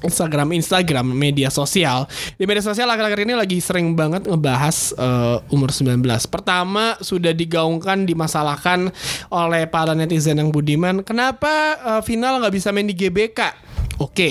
Instagram Instagram media sosial. Di media sosial akhir-akhir ini lagi sering banget ngebahas eh, umur 19 pertama sudah digaungkan dimasalahkan oleh para netizen yang budiman. Kenapa eh, final nggak bisa main di GBK oke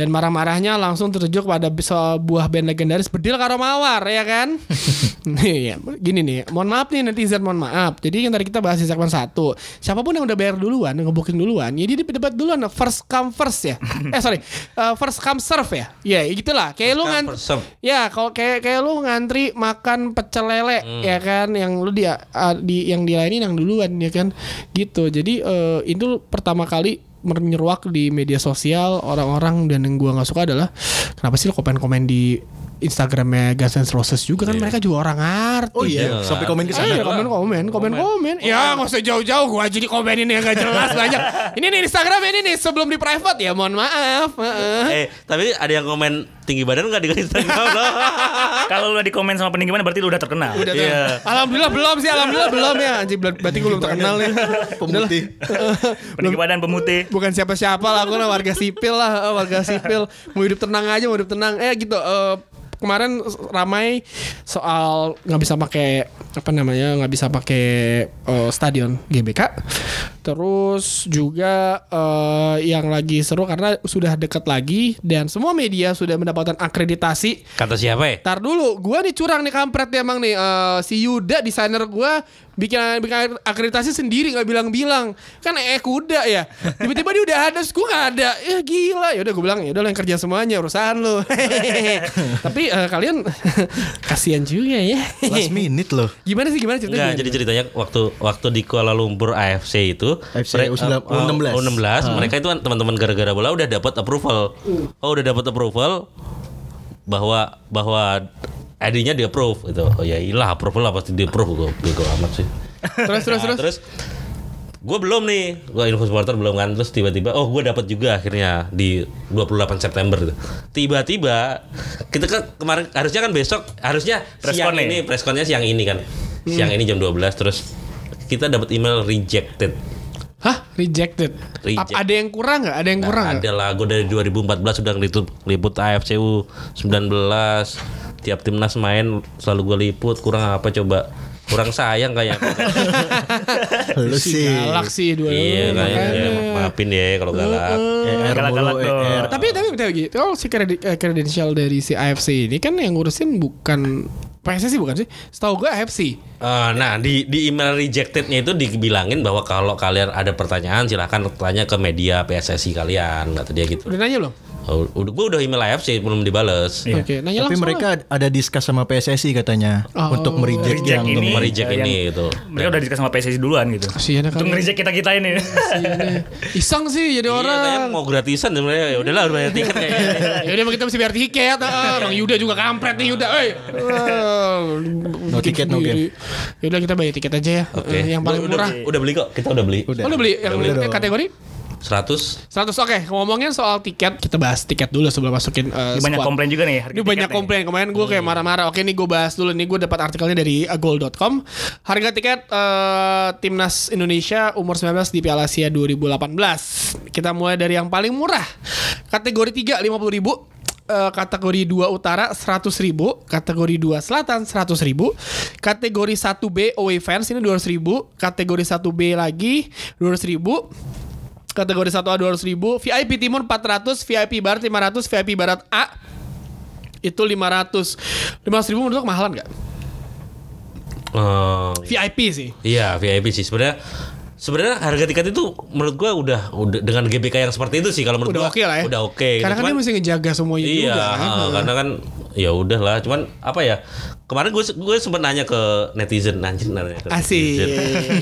dan marah-marahnya langsung tertuju pada sebuah band legendaris Bedil Karo Mawar ya kan? *laughs* Nih gini nih mohon maaf nih netizen mohon maaf. Jadi yang tadi kita bahas di segmen satu siapa pun yang udah bayar duluan yang ngebooking duluan ya dia dapat duluan first come first ya. *laughs* Eh sorry eh, first come serve ya. Ya gitulah. Kayak lu first serve. ya kalau kayak kayak lu ngantri makan pecel lele ya kan? Yang lu dia ah, di yang dilainin yang duluan ya kan? Gitu. Jadi eh, itu pertama kali menyeruak di media sosial orang-orang dan yang gua nggak suka adalah kenapa sih lo komen-komen di Instagramnya Guns N' Roses juga kan mereka juga orang artis Oh iya, Iya, sampai komen ke Eh, sana. komen komen komen komen. Ya nggak usah jauh-jauh gua aja di komenin yang gak jelas banyak. Ini nih Instagram ini nih sebelum di private ya mohon maaf. Heeh. Eh, tapi ada yang komen tinggi badan enggak di Instagram loh. *laughs* Kalau lu di komen sama peninggi mana berarti lu udah terkenal. Udah tuh. Iya. Alhamdulillah belum sih, alhamdulillah belum ya. Anjing ber- berarti gue belum terkenal nih. Pemutih. Peninggi badan pemutih. Bukan siapa-siapa lah, aku lah warga sipil lah, eh, warga sipil. Mau hidup tenang aja, mau hidup tenang. Eh gitu. eh, kemarin ramai soal nggak bisa pakai apa namanya nggak bisa pakai eh, stadion GBK. Terus juga eh, yang lagi seru karena sudah dekat lagi dan semua media sudah mendapatkan akreditasi Kata siapa ya? Tar dulu, gua nih curang nih kampret nih emang nih Eh, si Yuda desainer gua bikin bikin akreditasi sendiri nggak bilang-bilang. Kan eh kuda ya. Tiba-tiba dia udah ada gua nggak ada. Ya gila. Ya udah gue bilang ya udah yang kerja semuanya urusan lo *laughs* tapi eh, kalian *laughs* kasihan juga ya. Last minute loh. gimana sih gimana ceritanya? Enggak, jadi ceritanya waktu waktu di Kuala Lumpur AFC itu AFC mere- U19. eh, U16, mereka itu kan teman-teman gara-gara bola udah dapat approval. Oh, udah dapat approval bahwa bahwa ID-nya di approve gitu. Oh ya ilah approval lah pasti di approve gue bego amat sih. terus terus Nah, terus terus gue belum nih gue info supporter belum kan terus tiba-tiba oh gue dapat juga akhirnya di 28 September gitu. tiba-tiba kita kan kemarin harusnya kan besok harusnya Press siang con nih. ini press connya siang ini kan siang ini jam 12 terus kita dapat email rejected hah rejected Reject. Ap- ada yang kurang nggak ada yang kurang Nggak nggak ada lah gue dari 2014 sudah ngeliput liput AFCU 19 tiap timnas main selalu gue liput kurang apa coba kurang sayang kayak *laughs* Lu sih. galak sih dua iya kayaknya ya, maafin ya kalau galak ER Galak-galak mulu, dong. ER. Tapi tapi tapi gitu. Kalau si eh, kredensial dari si AFC ini kan yang ngurusin bukan PSSI bukan sih? Setahu gue AFC. Eh, nah di di email rejectednya itu dibilangin bahwa kalau kalian ada pertanyaan silahkan tanya ke media PSSI kalian kata dia gitu. Udah nanya belum? Oh, udah gue udah email AFC belum dibales. Iya. Oke, nanya Tapi langsung. mereka ada diskus sama PSSI katanya Oh. untuk mereject Reject yang ini. Untuk mereject yang- ini gitu. Mereka udah diskus sama PSSI duluan gitu. Kasihan ya Untuk nge-reject kita-kita ini. Iseng sih jadi Iya, katanya orang. mau gratisan sebenarnya ya udahlah harus bayar tiket kayaknya. *laughs* Ya udah emang kita mesti bayar tiket. Ah, Bang Yuda juga kampret nih Yuda. Eh. No tiket, no game. Ya udah kita bayar tiket aja ya. Oke. Eh, Yang paling Udah- murah. Udah, udah beli kok. Kita udah beli. Udah. Oh, lu beli yang Udah eh, kategori 100 100 oke ngomongin soal tiket kita bahas tiket dulu sebelum masukin eh, Ini banyak squad. komplain juga nih harga Ini banyak nih. komplain kemarin gue kayak marah-marah. Oke nih gue bahas dulu nih gue dapat artikelnya dari uh, goal.com. Harga tiket eh, timnas Indonesia umur 19 di Piala Asia 2018. Kita mulai dari yang paling murah. Kategori 3 50 ribu. Eh, kategori 2 utara 100 ribu Kategori 2 selatan 100 ribu Kategori 1B away fans ini 200 ribu Kategori 1B lagi 200 ribu Kategori 1A 200 ribu VIP Timur 400 VIP Barat 500 VIP Barat A itu 500 500 ribu menurut lo kemahalan gak? Eh, VIP sih Iya VIP sih sebenarnya sebenarnya harga tiket itu menurut gua udah udah dengan GBK yang seperti itu sih kalau menurut udah gua oke lah ya udah oke gitu. karena kan Cuman- dia mesti ngejaga semuanya Iya, juga kan? karena kan ya udahlah. Cuman apa ya? Kemarin gue gue sempat nanya ke netizen anjir nanya ke asik.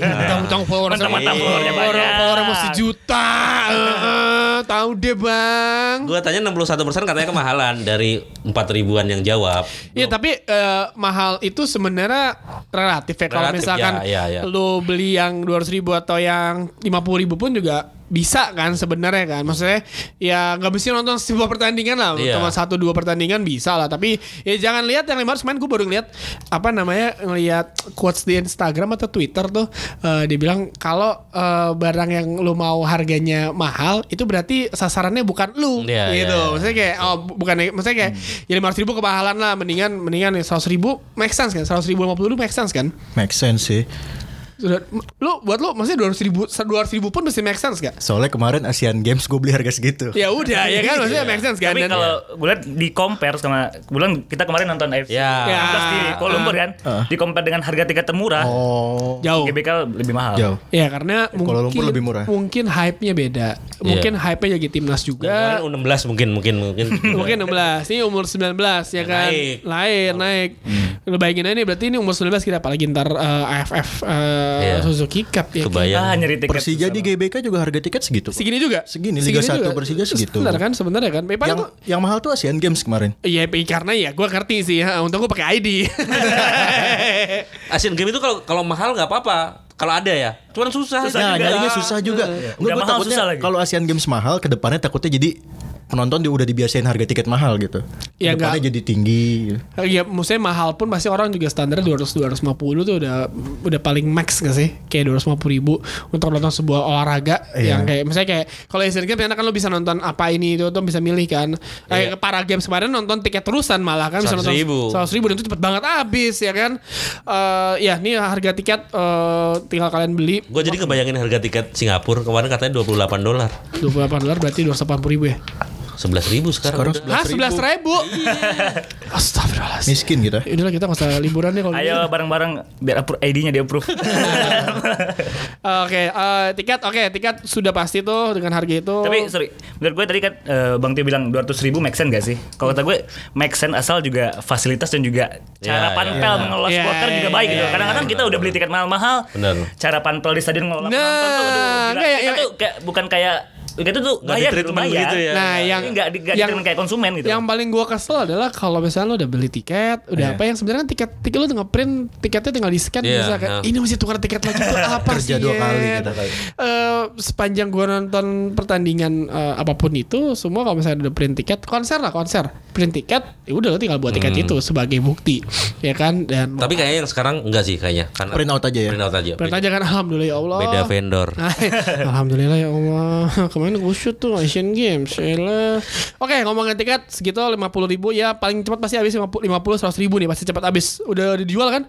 Mentang-mentang followernya Follower- banyak. follower mau sejuta tahu deh bang. Gue tanya 61% katanya kemahalan dari 4 ribuan yang jawab. Iya tapi eh, mahal itu sebenarnya relatif ya. Kalau misalkan ya, ya, ya. lu beli yang 200 ribu atau yang 50 ribu pun juga bisa kan sebenarnya kan. Maksudnya ya nggak mesti nonton sebuah pertandingan lah. Iya. cuma satu dua pertandingan bisa lah. Tapi ya jangan lihat yang 500 main. Gue baru ngeliat apa namanya ngeliat quotes di Instagram atau Twitter tuh eh, dia bilang kalau eh, barang yang lu mau harganya mahal itu berarti sasarannya bukan lu. Iya, gitu. iya, iya. maksudnya kayak oh bu- bukan maksudnya kayak ya lima ribu kemahalan lah. Mendingan mendingan yang seratus ribu make sense kan? seratus ribu lima puluh make sense kan? Make sense sih. Sudah, lu buat lu maksudnya dua ratus ribu dua ribu pun mesti make sense gak Soalnya kemarin Asian Games gue beli harga segitu. ya udah ya kan maksudnya make sense kan Tapi kalau gue lihat di compare sama bulan kita kemarin nonton AFC Ya. Ya. 16 di Kuala Lumpur kan, di compare dengan harga tiket termurah, Oh. jauh GBK lebih mahal. Jauh. Ya karena mungkin Kuala Lumpur lebih murah. Mungkin hype-nya beda. Mungkin hype-nya jadi timnas juga. Kemarin U16 mungkin mungkin mungkin. *laughs* mungkin 16 ini umur 19 ya kan naik. lain naik lu bayangin aja nih berarti ini umur 19 kita apalagi ntar eh, AFF eh, Iya. Suzuki Cup ya kan? Kebayang. Ah, nyari tiket. Persija di GBK juga harga tiket segitu. segini juga Segini, Liga 1 juga. Persija segitu. benar kan sebenarnya kan Paling Yang tuh- yang mahal tuh Asian Games kemarin. Iya, karena ya gue ngerti sih. ha, Untung gue pakai ID. *laughs* Asian Games itu kalau kalau mahal nggak apa-apa. Kalau ada ya. Cuman susah. Nah, juga. nyarinya susah juga. Udah Gue mahal, takutnya susah lagi. kalau Asian Games mahal, ke depannya takutnya jadi penonton dia udah dibiasain harga tiket mahal gitu. Ya, Depannya jadi tinggi. Ya maksudnya mahal pun pasti orang juga standar 200 250 tuh udah udah paling max gak sih? Kayak 250 ribu untuk nonton sebuah olahraga Iya. yang kayak misalnya kayak kalau Asian Games enak kan lo bisa nonton apa ini itu tuh bisa milih kan. Iya. Eh, para games kemarin nonton tiket terusan malah kan bisa 100 nonton ribu. 100 ribu dan itu cepet banget habis ya kan. Eh ya ini harga tiket eh, tinggal kalian beli Gue jadi kebayangin harga tiket Singapura kemarin katanya 28 dolar. 28 dolar berarti 280 ribu ya. 11 ribu sekarang. Sekarang. Hah 11 ribu? Astagfirullahaladzim. Miskin kita. Ya Udahlah kita nggak usah liburan nih kalau gitu. Ayo bareng-bareng biar ID-nya di approve. *laughs* Oke, eh, tiket oke, tiket sudah pasti tuh dengan harga itu. Tapi sorry, menurut gue tadi kan eh, Bang Tio bilang 200 ribu make sense gak sih? Kalau kata gue make sense asal juga fasilitas dan juga cara Ya, panpel ya. mengelola Ya, supporter juga ya, baik ya, gitu. Kadang-kadang kita udah beli tiket mahal-mahal. Bener. Cara panpel di stadion ngelola Nah, penonton tuh aduh, gila. enggak ya, Kita ya. tuh kayak bukan kayak itu tuh Nggak bayar di gitu, treatment bayar. begitu ya. Nah, yang Ini nggak di, nggak yang- di-treatment kayak konsumen gitu. Yang paling gua kesel adalah kalau misalnya lo udah beli tiket, udah Iya. apa yang sebenarnya kan tiket tiket lo udah ngeprint tiketnya tinggal di scan Iya, bisa kayak iya. ini masih tukar tiket lagi tuh *laughs* apa Kerja sih? dua kali kita kayak. Eh, sepanjang gua nonton pertandingan eh, apa pun itu, semua kalau misalnya udah print tiket, konser lah konser, print tiket, ya udah lo tinggal buat tiket Hmm. itu sebagai bukti, ya kan? Dan Tapi kayaknya yang sekarang enggak sih kayaknya. Karena Print out aja ya. Print out aja. print aja kan alhamdulillah ya Allah. Beda vendor. *laughs* Alhamdulillah ya Allah. *laughs* Kemarin gue shoot tuh Asian Games. Elah. Oke ngomongin tiket segitu 50 ribu ya paling cepat pasti habis 50 100 ribu nih pasti cepat habis. Udah dijual kan?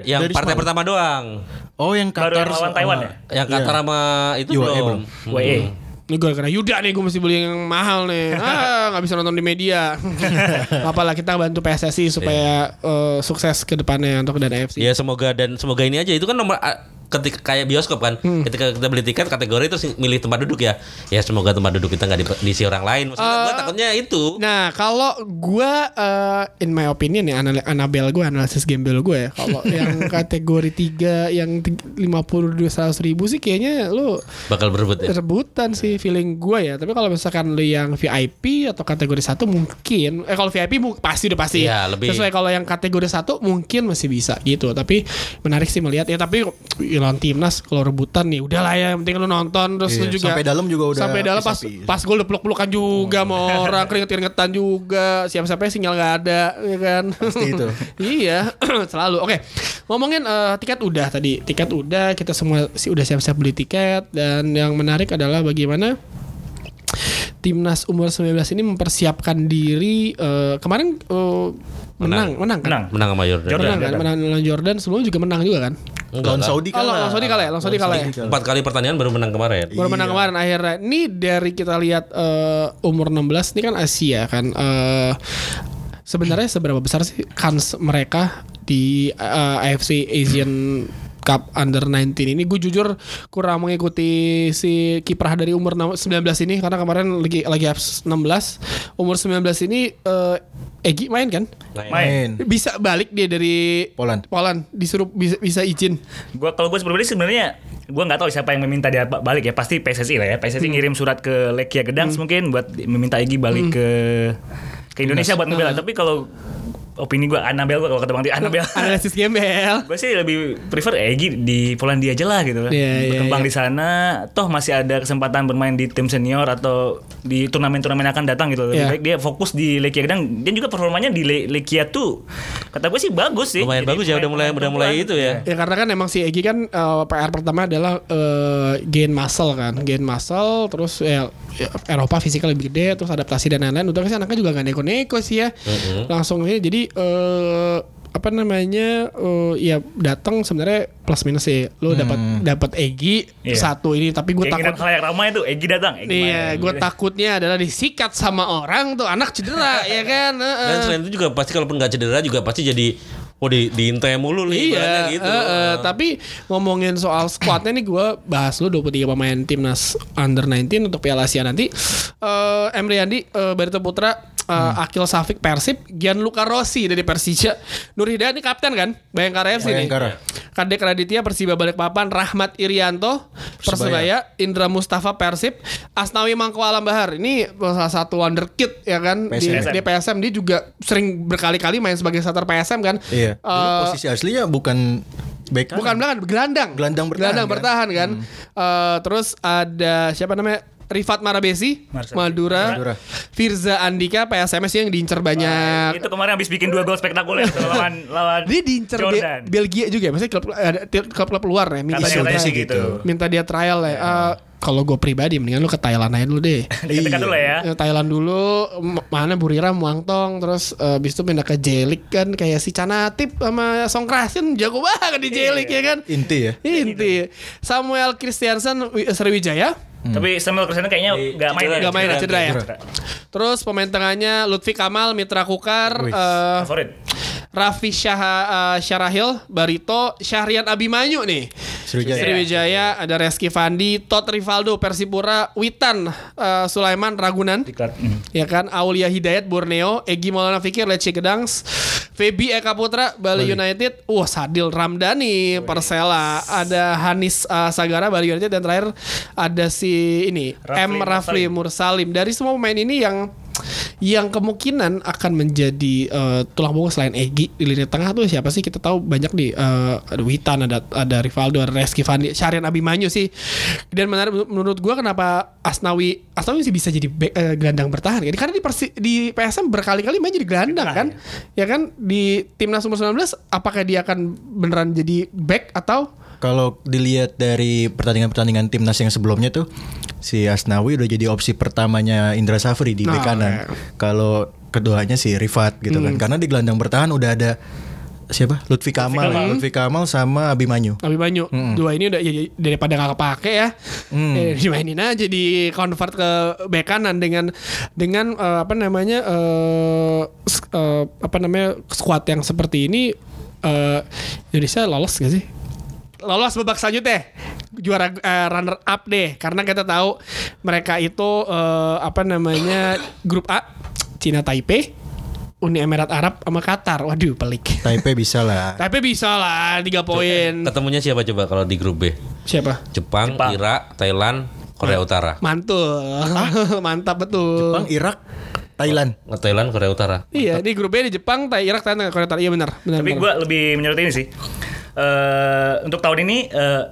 Yang Dari partai pertama doang. Oh yang Qatar yang lawan sama- Taiwan ya? Yang. Qatar sama itu UAE belum. belum. Hmm. Ini karena Yuda nih gue mesti beli yang mahal nih. *laughs* Ah nggak bisa nonton di media. *laughs* Apalah kita bantu PSSI supaya eh, sukses ke depannya untuk dana FC. Ya semoga dan semoga ini aja itu kan nomor ketika kayak bioskop kan Hmm. ketika kita beli tiket kategori terus milih tempat duduk ya ya semoga tempat duduk kita nggak di- diisi orang lain maksudnya gua Eh, takutnya itu Nah, kalau gua eh, in my opinion ya anal Anabel gue analisis gembel gue ya. Kalau *laughs* yang kategori 3 yang ti- 50 200 ribu sih kayaknya lu bakal berebut ya rebutan sih feeling gue ya. Tapi kalau misalkan lu yang VIP atau kategori satu mungkin eh kalau VIP pasti udah pasti. Iya, lebih- Sesuai kalau yang kategori satu mungkin masih bisa gitu. Tapi menarik sih melihat ya tapi ya, lawan timnas kalau rebutan nih udahlah ya yang penting lu nonton terus lu Iya, juga sampai dalam juga udah sampai dalam pas pisah-pisah. pas gue udah peluk-pelukan juga sama orang keringet-keringetan juga siapa-siapa sinyal nggak ada ya kan Pasti itu. *laughs* iya *clears throat* selalu oke ngomongin eh, tiket udah tadi tiket udah kita semua sih udah siap-siap beli tiket dan yang menarik adalah bagaimana timnas umur 19 ini mempersiapkan diri eh, kemarin eh, menang menang kan Menang. menang sama Jordan, Jordan. menang kan menang lawan Jordan sebelumnya juga menang juga kan Enggak Lawan kan? Saudi Oh, kalah. lawan Saudi kalah ya? Lawan Saudi kalah ya? empat kali pertandingan baru menang kemarin baru menang Iya. kemarin akhirnya. Ini dari kita lihat eh, umur 16 ini kan Asia kan. Eh, sebenarnya seberapa besar sih kans mereka di eh, AFC Asian Cup Under 19 ini. Gue jujur kurang mengikuti si kiprah dari umur 19 ini karena kemarin lagi lagi F 16 umur 19 ini eh, Egi main kan? Main. Bisa balik dia dari Poland. Poland. Disuruh bisa bisa izin. Gua kalau gue pribadi sebenarnya gue nggak tahu siapa yang meminta dia ba- balik ya. Pasti PSSI lah ya. PSSI ngirim surat ke Lekia Gdansk mungkin buat meminta Egi balik ke ke Indonesia buat ngebela. Tapi kalau opini gue Anabel gue kalau kata Bang Tio Anabel *laughs* analisis gembel. Gue sih lebih prefer Egi di Polandia aja lah gitu. Iya, iya, berkembang iya. di sana. Toh masih ada kesempatan bermain di tim senior atau di turnamen-turnamen akan datang gitu. Lebih Iya. baik dia fokus di Lekia. Gdansk dan juga performanya di Le- Lekia tuh kata gue sih bagus sih. Lumayan Jadi bagus ya udah mulai udah mulai itu ya. Ya karena kan emang si Egi kan eh, PR pertama adalah eh, gain muscle kan, gain muscle, terus ya, ya, Eropa fisiknya lebih gede, terus adaptasi dan lain-lain. Udah sih anaknya juga gak neko-neko sih ya, langsung ini jadi eh, apa namanya eh, ya datang sebenarnya plus minus sih. Lo dapat dapat Egi Iya. satu ini, tapi gue takut. khalayak ramai tuh Egi datang Egi Iya, gue takutnya adalah disikat sama orang tuh anak cedera *laughs* ya kan. Heeh. dan selain itu juga pasti kalaupun nggak cedera juga pasti jadi oh di diintai mulu nih Iya, gitu eh, eh, tapi ngomongin soal squadnya nih gue bahas lu 23 pemain timnas under 19 untuk Piala Asia nanti. Eh Emre Yandi, eh, Barito Putra, eh, Akil Safik Persib, Gianluca Rossi dari Persija, Nur Hidayat ini kapten kan, Bayangkara FC nih. Bayangkara. Kadek Raditya Persiba Balikpapan, Rahmat Irianto Persebaya, Indra Mustafa Persib, Asnawi Mangko Alam Bahar. Ini salah satu wonderkid ya kan di, PSM. di PSM dia juga sering berkali-kali main sebagai starter PSM kan. Iya. Eh, posisi aslinya bukan back. Bukan belakang, gelandang. Gelandang bertahan, Gelandang kan? bertahan kan. Eh, terus ada siapa namanya? Rifat Marabesi, Marcel. Madura, Madura. Firza Andika, PSMS yang diincer banyak. Itu kemarin habis bikin dua gol spektakuler tuh lawan *laughs* lawan Dia diincer Be-. Belgia juga, ya? maksudnya klub ada klub-klub luar ya, minta dia, sih gitu. gitu. minta dia trial ya. Eh, kalau gue pribadi mendingan lu ke Thailand aja dulu deh. *laughs* Dekat-dekat dulu ya. Ya, Thailand dulu mana Burira Muangtong terus eh, habis itu pindah ke Jelik kan kayak si Canatip sama Songkrasin jago banget di Jelik ya kan Inti ya. inti Samuel Christiansen Wi- Sriwijaya Tapi Samuel Cristiano kayaknya nggak main cedera, ya. nggak main ya, cedera ya Cedera. terus pemain tengahnya Lutfi Kamal Mitra Kukar Wih. eh, Favorit. Raffi Syah eh, Syarahil Barito Syahrian Abimanyu nih Sriwijaya. Sriwijaya ada Reski Fandi Tot Rivaldo Persipura Witan eh, Sulaiman Ragunan Diklat. Hmm. ya kan Aulia Hidayat Borneo Egi Maulana Fikir Lecce Gedangs Febi Eka Putra Bali, United. Wah Sadil Ramdhani Persela. Ada Hanis uh, Sagara Bali United. Dan terakhir ada si ini Rafli M. Rafli Mursalim. Dari semua pemain ini yang yang kemungkinan akan menjadi uh, tulang punggung selain Egi di lini tengah tuh siapa sih? Kita tahu banyak di uh, ada Witan ada ada Rivaldo ada Reski Fandi Syarian Abimanyu sih. Dan menarik menurut gua kenapa Asnawi Asnawi sih bisa jadi back, eh, gelandang bertahan? Kan karena di Persi, di PSM berkali-kali main jadi gelandang kan? Ya kan? Di timnas umur 19 apakah dia akan beneran jadi back atau Kalau dilihat dari pertandingan-pertandingan timnas yang sebelumnya tuh si Asnawi udah jadi opsi pertamanya Indra Safri di bek Nah, kanan. iya. Kalau keduanya si Rifat gitu kan. Karena di gelandang bertahan udah ada siapa? Lutfi Kamal, Lutfi Kamal sama Abimanyu. Abimanyu dua ini udah ya, ya, daripada nggak kepake ya eh, dimainin aja di convert ke bek kanan dengan dengan eh, apa namanya eh, sk- eh, apa namanya squad yang seperti ini eh, Indonesia lolos gak sih lolos babak selanjutnya. Juara eh, runner up deh. Karena kita tahu mereka itu eh, apa namanya grup A Cina Taipei Uni Emirat Arab sama Qatar. Waduh pelik. Taipei bisa lah. *laughs* tapi bisa lah tiga poin. Ketemunya siapa coba kalau di grup B? siapa? Jepang, Jepang. Irak, Thailand, Korea Utara. mantul. *laughs* Mantap betul. Jepang, Irak, Thailand. Nge Thailand, Korea Utara. iya di grup B di Jepang Thai Irak Thailand Korea Utara iya benar benar Tapi gue lebih menyoroti ini sih. Eh untuk tahun ini eh,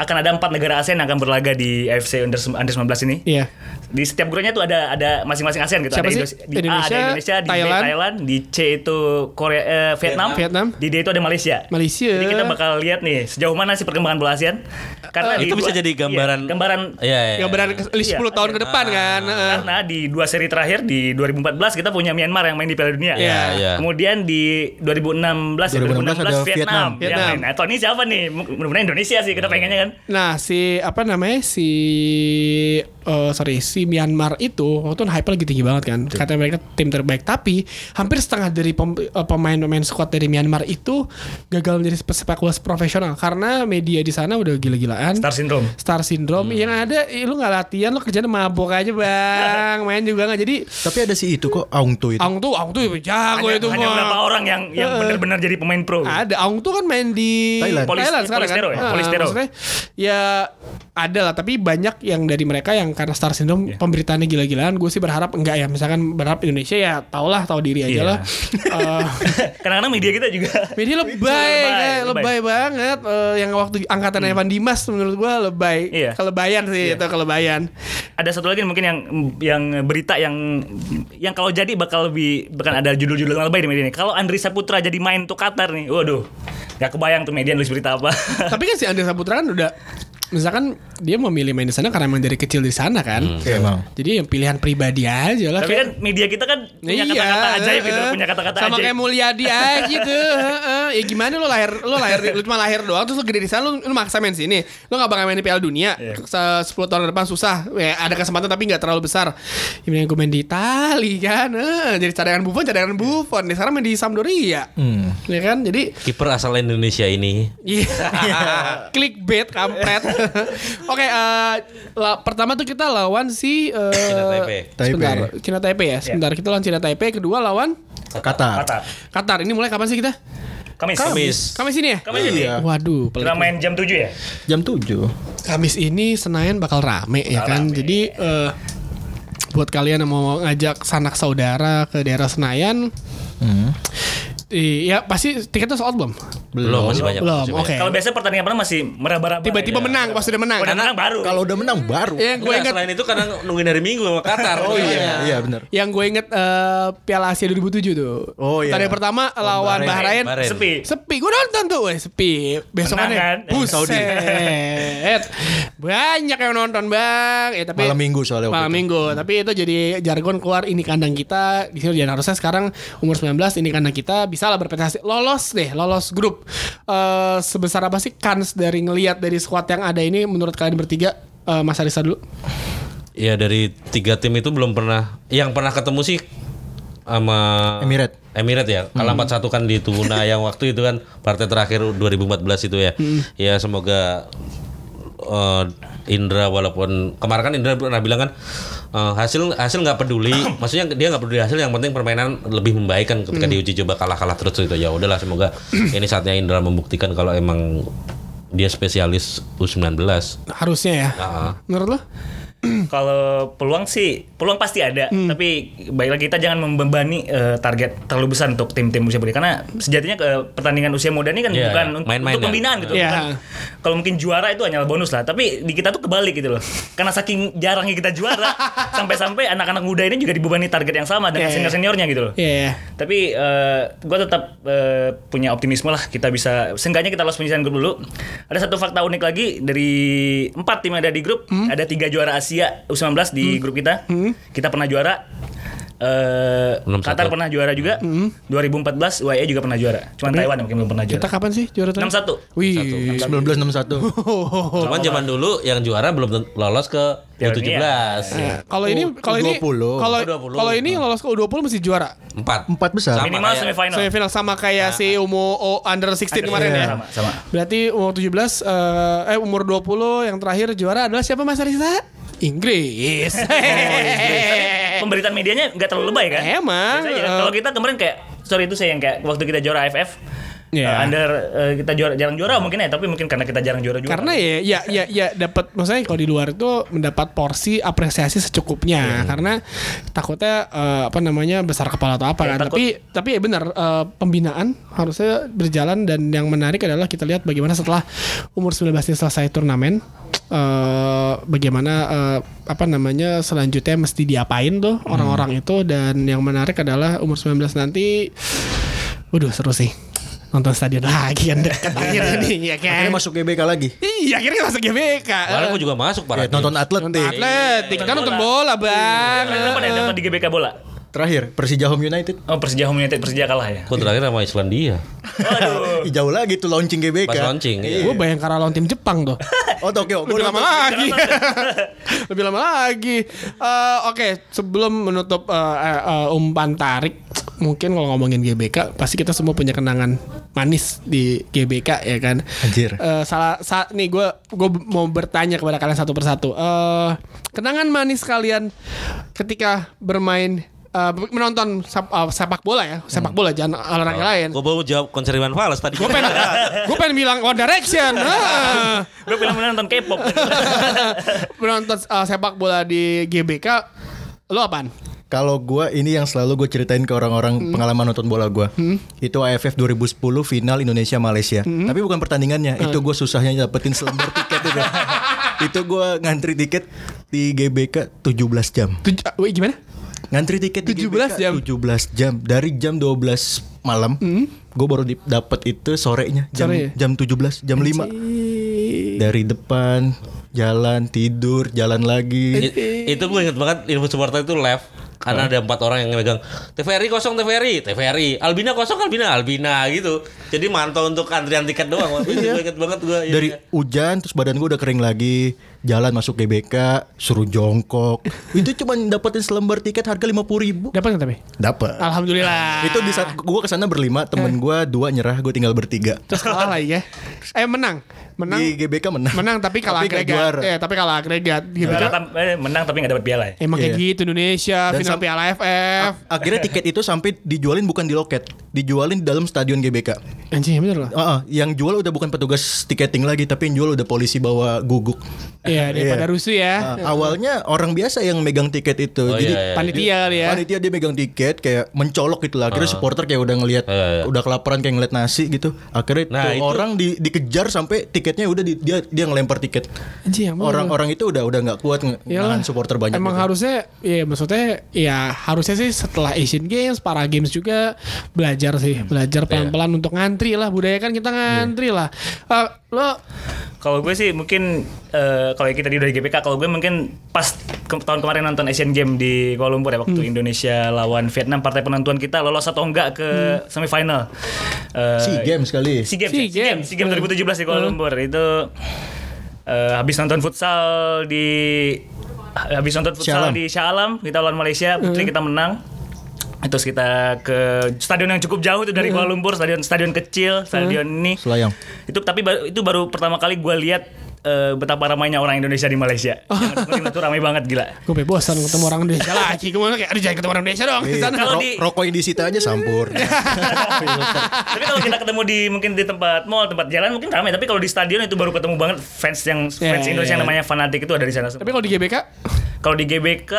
akan ada empat negara ASEAN yang akan berlaga di AFC Under, Under 19 ini. iya Di setiap grupnya tuh ada ada masing-masing ASEAN gitu. Siapa ada sih? Di A Indonesia, ada Indonesia, di Thailand. B Thailand, di C itu Korea eh, Vietnam, Vietnam. di D itu ada Malaysia. Malaysia. Jadi kita bakal lihat nih sejauh mana sih perkembangan bola ASEAN. Karena di Itu bisa jadi gambaran- iya, gambaran Iya, iya. yang berani ke 10 Iya. tahun ke depan kan Heeh. karena di dua seri terakhir di 2014 kita punya Myanmar yang main di Piala Dunia. Iya, iya. Kemudian di 2016 ya, 2016 ada 2016 Vietnam. Vietnam. yang Vietnam. main. Nah, tahun ini siapa nih? Mudah-mudahan Indonesia sih kita pengennya kan. Nah si apa namanya si eh, sorry si Myanmar itu waktu itu hype lagi tinggi banget kan katanya mereka tim terbaik tapi hampir setengah dari pem- eh, pemain-pemain squad dari Myanmar itu gagal menjadi sepak bola profesional karena media di sana udah gila-gilaan Star syndrome. Star syndrome yang ada eh, lu nggak latihan lu kerjaan mabok aja bang main juga nggak jadi Tapi ada si itu kok Aung Tu itu. Aung tuh Aung tuh jago Hanya, itu hanya mah. berapa orang yang yang benar-benar jadi pemain pro. Ada Aung tuh kan main di Thailand. Polis- sekarang kan. Polistero ya? Polistero. maksudnya ya ada lah tapi banyak yang dari mereka yang karena star syndrome Iya. pemberitaannya gila-gilaan. Gue sih berharap enggak ya misalkan berharap Indonesia ya tau lah tahu diri aja Iya. lah. *laughs* Eh, Kadang-kadang media kita juga *laughs* Media lebay, Lebay, kayak lebay, lebay. banget. Eh, yang waktu angkatan Evan Dimas menurut gue lebay. Iya. Kelebayan sih itu kelebayan. ada satu lagi mungkin yang yang berita yang yang kalau jadi bakal lebih bahkan ada judul-judul yang lebay di media ini. Kalau Andri Saputra jadi main untuk Qatar nih, waduh, nggak kebayang tuh media nulis berita apa. tapi kan si Andrea Saputra kan udah misalkan dia memilih main di sana karena emang dari kecil di sana kan. Oke, emang. Jadi yang pilihan pribadi aja lah. Tapi kayak- kan media kita kan punya Iya, kata-kata ajaib gitu, heeh. punya kata-kata Sama ajaib. kayak Mulyadi aja gitu. heeh. *laughs* Ya gimana lu lahir lu lahir lu cuma lahir doang terus lu gede di sana lu, lu maksa main sini. Lu gak bakal main di Piala Dunia. Iya. Se 10 tahun ke depan susah. Ya, ada kesempatan tapi gak terlalu besar. Ya gue main di Itali kan. Heeh, jadi cadangan Buffon, cadangan Buffon. Nih sekarang main di Sampdoria. Hmm. Ya kan? Jadi Kiper asal Indonesia ini Iya. *laughs* Clickbait kampret. *laughs* Oke, eh, la- pertama tuh kita lawan si eh, Cina Taipei. Sebentar, Taipei. Cina Taipei ya. Sebentar kita lawan Cina Taipei, kedua lawan Qatar. Qatar. Qatar. Ini mulai kapan sih kita? Kamis. Kamis. Kamis ini ya? Kamis ini. Iya. Waduh, pelik. Kita main jam 7 ya? Jam 7. Kamis ini Senayan bakal rame ya Bakal kan. rame. Jadi eh, buat kalian yang mau ngajak sanak saudara ke daerah Senayan, Hmm. Iya, pasti tiketnya sold belum? Belum, masih banyak. Belum, masih oke. banyak. Kalau biasa pertandingan pertama masih meraba-raba. Tiba-tiba ya. menang pas udah menang. Udah menang baru. Kalau udah menang baru. Yang gue Enggak, inget selain itu kadang nungguin hari Minggu sama Qatar. Oh iya, iya benar. yang gue inget eh, Piala Asia 2007 tuh. Oh, iya. Tadi pertama lawan Bahrain. Bahrain. Sepi. Sepi, gue nonton tuh, weh sepi. Besokannya, kan? buset, *laughs* banyak yang nonton bang. Ya, tapi Malam minggu soalnya waktu Malam itu. minggu, tapi itu jadi jargon keluar ini kandang kita. Di sini harusnya sekarang umur 19 ini kandang kita bisa lah berprestasi. Lolos deh, lolos grup. Eh sebesar apa sih kans dari ngelihat dari squad yang ada ini menurut kalian bertiga? Eh, Mas Arisa dulu. Ya dari tiga tim itu belum pernah. Yang pernah ketemu sih sama Emirat. Emirat ya. Kalah 4-1 kan di Tuna *laughs* yang waktu itu kan partai terakhir 2014 itu ya. Ya semoga eh, Indra walaupun kemarin kan Indra pernah bilang kan eh, hasil hasil nggak peduli. *coughs* Maksudnya dia nggak peduli hasil yang penting permainan lebih membaik kan ketika diuji coba kalah-kalah terus itu ya udahlah semoga *coughs* ini saatnya Indra membuktikan kalau emang dia spesialis U19. Harusnya ya. Nah, Menurut lo? *clears throat* Kalau peluang sih, peluang pasti ada. Hmm. Tapi baik lagi kita jangan membebani eh, target terlalu besar untuk tim-tim usia muda karena sejatinya ke pertandingan usia muda ini kan Iya, bukan iya. untuk, Main-main untuk ya. pembinaan gitu. Iya. Bukan- Kalau mungkin juara itu hanya bonus lah. Tapi di kita tuh kebalik gitu loh. Karena saking jarangnya kita juara, *laughs* sampai-sampai anak-anak muda ini juga dibebani target yang sama dengan Iya, iya. senior-seniornya gitu loh. Iya. Tapi gue tetap eh, punya optimisme lah kita bisa seenggaknya kita lolos penyisihan grup dulu. Ada satu fakta unik lagi dari empat tim yang ada di grup ada tiga juara Asia U19 di grup kita. Kita pernah juara. Eh, 6-1. Qatar pernah juara juga. 2014 UAE juga pernah juara. Cuman Taiwan yang mungkin belum pernah Kita juara. kapan sih juara terakhir? 6-1. Wih. 1961. *laughs* Cuman zaman dulu yang juara belum lolos ke Piala U17. Nah, Kalau ini kalau ini U20. kalau U20. kalau ini lolos ke U20 mesti juara. Empat. Empat besar. Sama Minimal kayak- semifinal. Semifinal sama kayak si umur oh, under 16 kemarin ya. Sama, sama. Berarti umur 17 eh, eh umur 20 yang terakhir juara adalah siapa Mas Arisa? *laughs* Inggris. Pemberitaan medianya nggak terlalu lebay kan? Emang, eh. kalau kita kemarin kayak sorry itu saya yang kayak waktu kita juara AFF Iya. eh, under eh, kita juara jarang juara mungkin ya tapi mungkin karena kita jarang juara juga. Karena ya ya ya ya dapat maksudnya kalau di luar itu mendapat porsi apresiasi secukupnya. Karena takutnya eh, apa namanya besar kepala atau apa Ya, kan. takut- Tapi tapi ya benar eh, pembinaan harusnya berjalan dan yang menarik adalah kita lihat bagaimana setelah umur 19 ini selesai turnamen eh bagaimana eh, apa namanya selanjutnya mesti diapain tuh orang-orang itu. Dan yang menarik adalah umur 19 nanti waduh seru sih nonton stadion lagi kan dekat akhirnya nih ya kan Akhirnya masuk GBK lagi. Iya akhirnya masuk GBK. Kemarin gue juga masuk Ya, parah. nonton atletik. Nonton atletik kan nonton bola bang. Kenapa ada nonton di GBK bola? Terakhir Persija Home United. Oh Persija Home United Persija kalah ya. Gue terakhir sama Islandia. Waduh. Ih, Jauh lagi tuh launching GBK. Pas launching. iya. Gue bayangkara lawan tim Jepang tuh. *laughs* Oh Tokyo. Lebih lama lagi. *laughs* Lebih lama lagi. Eh, Oke, sebelum menutup eh, eh, eh, umpan tarik, mungkin kalau ngomongin GBK, pasti kita semua punya kenangan manis di GBK ya kan. Anjir. Eh, salah sa, nih gue gue mau bertanya kepada kalian satu persatu. Eh, kenangan manis kalian ketika bermain eh, menonton sep- eh, sepak bola ya, sepak bola jangan olahraga lain. Gue baru jawab konser Iwan Fals tadi. Gue pengen, *laughs* gue pengen bilang One Direction. *laughs* Ah. Gue film nonton K-pop. *laughs* menonton uh, sepak bola di GBK lo apaan? Kalau gua ini yang selalu gue ceritain ke orang-orang pengalaman nonton bola gua. Itu AFF 2010 final Indonesia Malaysia. Tapi bukan pertandingannya, itu gue susahnya dapetin selembar tiket itu. itu gua ngantri tiket di GBK 17 jam. Tuj uh, wait, gimana? Ngantri tiket di 17 GBK jam? 17 jam. Dari jam 12 malam. Gue baru di- dapet itu sorenya. Jam Sore ya? jam 17, jam 5. Dari depan jalan tidur, jalan lagi. I- itu gue inget banget info supporter itu left. Karena ada empat orang yang megang TVRI kosong TVRI TVRI Albina kosong Albina. Albina gitu. Jadi mantau untuk antrian tiket doang. Waktu itu gue inget banget gue iya, dari iya. hujan terus badan gue udah kering lagi jalan masuk GBK suruh jongkok *laughs* itu cuma dapetin selembar tiket harga lima puluh ribu Dapat nggak tapi? dapat Alhamdulillah. itu di saat gue ke sana berlima temen gue dua nyerah gue tinggal bertiga terus kalah lagi ya. *laughs* Eh menang. Menang. di GBK menang Menang tapi kalah Tapi agregat. Eh tapi kalah agregat gitu. Juara tam- eh, menang tapi nggak dapat piala ya. Emang kayak Iya. gitu Indonesia dan final Piala FF. Akhirnya tiket itu sampai dijualin bukan di loket, dijualin di dalam stadion GBK. Anjing bener loh. Ah, ah, yang jual udah bukan petugas tiketing lagi, tapi yang jual udah polisi bawa guguk. Iya, *laughs* daripada Iya. rusuh ya. Ah, awalnya orang biasa yang megang tiket itu, Oh, jadi iya, iya. Panitia kali ya. Panitia dia megang tiket kayak mencolok gitu lah. Akhirnya supporter kayak udah ngelihat Iya, iya. udah kelaparan kayak ngeliat nasi gitu. Akhirnya Nah, tuh itu- orang di, dikejar sampai tiketnya udah di- dia dia ngelempar tiket. Bener. Orang-orang itu udah udah nggak kuat Iyalah. nahan supporter banyak. Emang gitu. harusnya ya maksudnya ya harusnya sih setelah Asian Games, para games juga belajar sih, belajar pelan-pelan untuk ngantri lah budaya kan kita ngantri lah. Eh, lo Kalau gue sih mungkin eh, kalau kita di dari GPK, kalau gue mungkin pas ke- tahun kemarin nonton Asian Game di Kuala Lumpur ya waktu Indonesia lawan Vietnam, partai penonton kita lolos atau enggak ke semifinal. Eh, SEA Games kali. SEA Games, SEA ya? SEA Games, SEA Games 2017 di Kuala Lumpur itu eh, habis nonton futsal di habis nonton futsal Alam. di Shah Alam kita lawan Malaysia putri kita menang terus kita ke stadion yang cukup jauh itu dari Kuala Lumpur stadion stadion kecil stadion ini Selayang. itu tapi itu baru pertama kali gue lihat eh, betapa ramainya orang Indonesia di Malaysia yang seperti itu ramai banget gila gue bosan ketemu orang Indonesia lagi. Gue kayak aduh jangan ketemu orang Indonesia dong di Iya. sana. Kalau Ro- di- rokok yang disita aja sampur. *laughs* tapi kalau kita ketemu di mungkin di tempat mall tempat jalan mungkin ramai tapi kalau di stadion itu baru ketemu banget fans yang Ya, fans ya, Indonesia yang ya. namanya fanatik itu ada di sana. Tapi kalau di GBK Kalau di GBK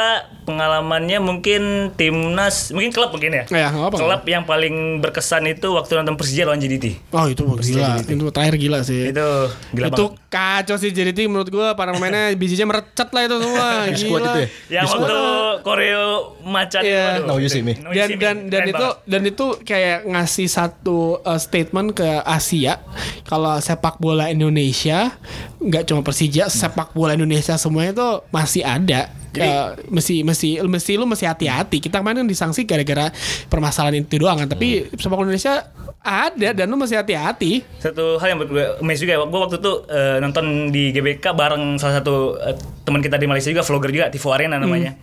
pengalamannya mungkin timnas, mungkin klub mungkin ya. Ya, nggak apa-apa. klub yang paling berkesan itu waktu nonton Persija lawan JDT. Oh itu gila, itu terakhir gila sih. Itu gila itu banget. kacau sih jadi tim menurut gue para pemainnya *laughs* bijinya merecet lah itu semua *laughs* gila. itu ya? Yang Di waktu koreo macan waduh. No, you see me. No, you dan dan dan Keren itu banget. dan itu kayak ngasih satu uh, statement ke Asia kalau sepak bola Indonesia nggak cuma Persija sepak bola Indonesia semuanya itu masih ada Jadi- Uh, mesti mesti mesti lu mesti hati-hati kita kemarin kan disangsi gara-gara permasalahan itu doang kan tapi sepak bola Indonesia ada dan lu mesti hati-hati Satu hal yang buat gue amazed juga, gue waktu itu eh, nonton di GBK bareng salah satu eh, teman kita di Malaysia juga, vlogger juga, Tivo Arena namanya.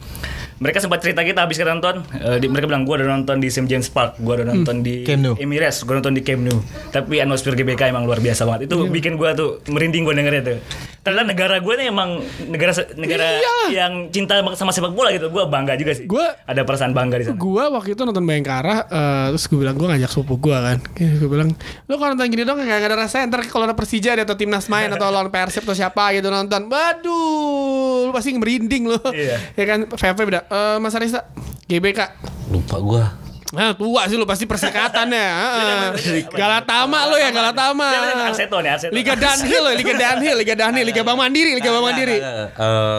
Mereka sempat cerita kita habis kita nonton, eh, di- mereka bilang gue udah nonton di St James Park, gue udah nonton di Camp Nou. Emirates, gue nonton di Camp Nou. Tapi atmosfer GBK emang luar biasa banget. Itu bikin gue tuh merinding gue dengernya tuh. Ternyata negara gue nih emang negara negara Iyalah. yang cinta sama sepak bola gitu. Gue bangga juga sih. Gua- ada perasaan bangga di sana. gue waktu itu nonton Bayangkara eh, terus gue bilang gue ngajak sepupu gue kan gue bilang lo kalau nonton gini dong nggak ada rasanya ntar kalau ada Persija ada atau timnas main atau lawan Persib atau siapa gitu nonton waduh lu pasti merinding lo Iya. ya kan VV beda eh, Mas Arista GBK Lupa gua. Nah tua sih lu pasti persekatan ya *laughs* Heeh. Galatama lo ya Galatama Arseto nih, Arseto. Liga Danhil lo Liga Danhil Liga Danhil Liga Bank Mandiri Liga Bank Mandiri Eh,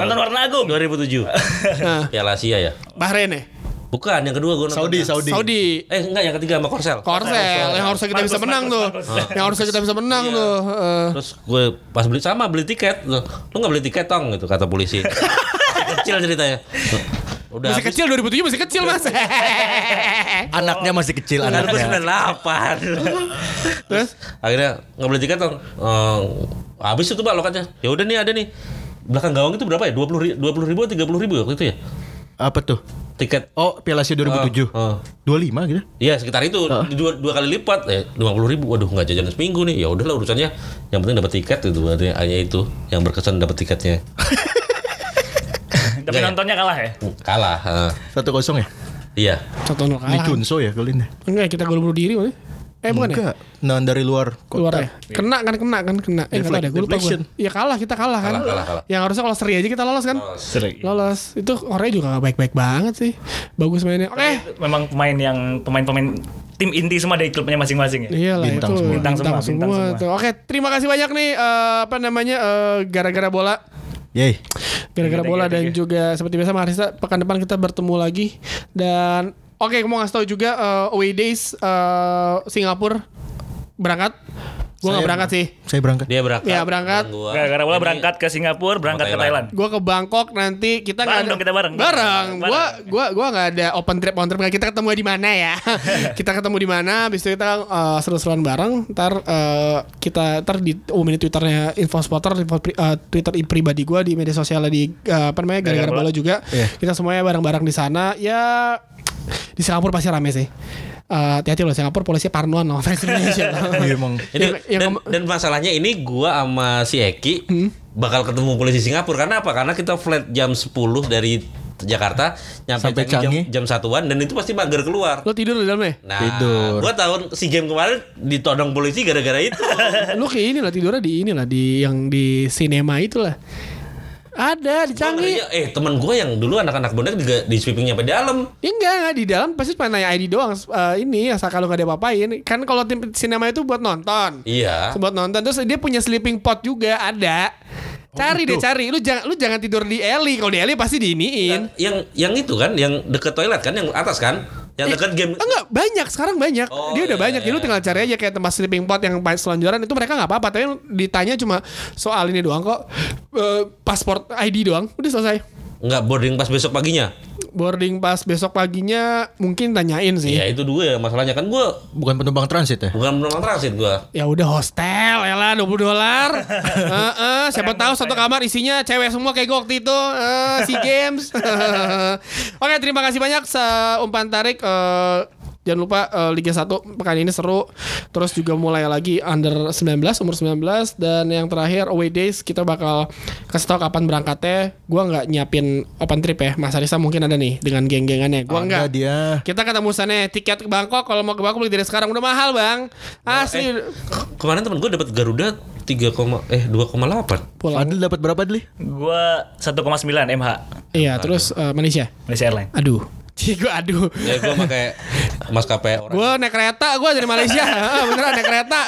Nonton Warna Agung. 2007. Nah, Piala Asia ya. Bahrain ya Bukan, yang kedua gua nonton. Saudi, Saudi. Saudi Eh enggak, yang ketiga sama Korsel. Korsel yang harusnya kita bisa menang tuh yang harusnya kita bisa menang tuh Heeh. Terus gue pas beli sama beli tiket loh. Lu nggak beli tiket tong gitu kata polisi. *laughs* Kecil ceritanya. Udah Masih habis- kecil 2007 masih kecil mas. *laughs* Anaknya masih kecil anaknya. 98. *laughs* Terus Akhirnya nggak beli tiket dong. Eh, habis itu pak lokatnya. Ya udah nih ada nih. Belakang gawang itu berapa ya? 20 ribu, 20 ribu atau 30 ribu waktu itu ya? Apa tuh? Tiket. Oh, Piala Asia 2007. Oh, oh. 25 gitu. Iya sekitar itu dua, dua kali lipat eh 50 ribu waduh nggak jajan seminggu nih ya udahlah urusannya yang penting dapat tiket itu berarti hanya itu yang berkesan dapat tiketnya *laughs* Tapi Enggak ya? nontonnya kalah ya. kalah eh. 1-0 ya? iya satu nol Ini kalah. Chunso ya kali ini. Enggak kita gol bunuh diri mana? Eh bukan ya? Enggak. Nah, dari luar Keluar kota. ya? Kena kan kena kan kena. Eh enggak ada gue lupa gue. Iya kalah kita kalah kan. Kalah, kalah, kalah. Yang harusnya kalau seri aja kita lolos kan. Seri. Lolos. Itu Korea juga gak baik-baik banget sih. Bagus mainnya. Oke. Memang pemain yang pemain-pemain tim inti semua dari klubnya masing-masing ya. Iya lah Bintang itu semua. Bintang semua, bintang semua. Oke, terima kasih banyak nih eh, apa namanya eh, gara-gara bola. Yeay. Gara-gara bola dan you. juga seperti biasa Marisa pekan depan kita bertemu lagi dan oke mau ngasih tahu juga eh, away days eh, Singapura berangkat. Gua nggak Saya- berangkat sih. Saya berangkat. dia berangkat Iya, berangkat. Gara-gara bola berangkat ke Singapura, berangkat ke Thailand. Thailand. Gua ke Bangkok nanti kita nggak Bareng ada dong, kita bareng. bareng. Gua Bareng. gua gua nggak ada open trip open trip kita ketemu di mana ya? *laughs* kita ketemu di mana? Habis itu kita eh, seru-seruan bareng. Ntar eh, kita ntar di umumin di twitternya info spotter, info pri- eh, twitter pribadi gua di media sosialnya di eh, apa namanya gara-gara Gara-gara bola juga. Iya. Kita semuanya bareng-bareng di sana. Ya di Singapura pasti rame sih. Eh, hati-hati loh Singapura polisi parnoan loh *laughs* fans Indonesia. *laughs* Iya, emang. Yang- dan, dan masalahnya ini gua sama si Eki Hmm? bakal ketemu polisi Singapura karena apa? Karena kita flight jam 10 dari Jakarta nyampe Sampai Changi. jam, jam satuan dan itu pasti mager keluar. Lo tidur di dalamnya? Nah, Tidur. gua tahun si game kemarin ditodong polisi gara-gara itu. *laughs* Lu kayak ini lah tidurnya di ini lah di yang di sinema itu lah. Ada di Canggih. ngerinya, eh temen gue yang dulu anak-anak bonek juga di sweeping nyampe dalam. Ya enggak, enggak di dalam pasti cuma nanya ID doang. Eh, ini asal kalau nggak ada apa-apain. Kan kalau tim sinema itu buat nonton. Iya. Buat nonton terus dia punya sleeping pot juga ada. Cari deh cari. Lu jangan lu jangan tidur di Eli. Kalau di Eli pasti diiniin. Yang yang itu kan, yang deket toilet kan, yang atas kan, yang deket game. Enggak, banyak sekarang banyak. Oh, dia udah iya, banyak. Jadi lu iya. tinggal cari aja kayak tempat sleeping pot yang pas selonjoran itu mereka nggak apa-apa. Tapi ditanya cuma soal ini doang kok. Eh, paspor ID doang. Udah selesai. Nggak boarding pas besok paginya. Boarding pas besok paginya mungkin tanyain sih. Iya itu dua ya masalahnya kan gue Bukan penumpang transit ya? bukan penumpang transit gue. Ya udah hostel ya lah 20 dolar. Heeh, *laughs* siapa tahu satu kamar isinya cewek semua kayak gue waktu itu eh, si Games. *laughs* *laughs* Oke, terima kasih banyak seumpan tarik eh, Jangan lupa eh, Liga 1 pekan ini seru. Terus juga mulai lagi under 19, umur 19 dan yang terakhir away days kita bakal kasih tahu kapan berangkatnya. Gua nggak nyiapin open trip ya. Mas Arisa mungkin ada nih dengan geng-gengannya. Gua Ada enggak. dia. Kita ketemu sana tiket ke Bangkok kalau mau ke Bangkok beli dari sekarang udah mahal, Bang. Asli. Kemarin temen gue dapat Garuda 3, eh 2,8. pulang. Fadil dapat berapa Dli? Gua 1,9 MH Iya, terus eh, Malaysia. Malaysia Airlines. Aduh. Cih, gue aduh. Ya gue pakai maskapai orang. Gue naik kereta, gue dari Malaysia. *laughs* Beneran naik kereta.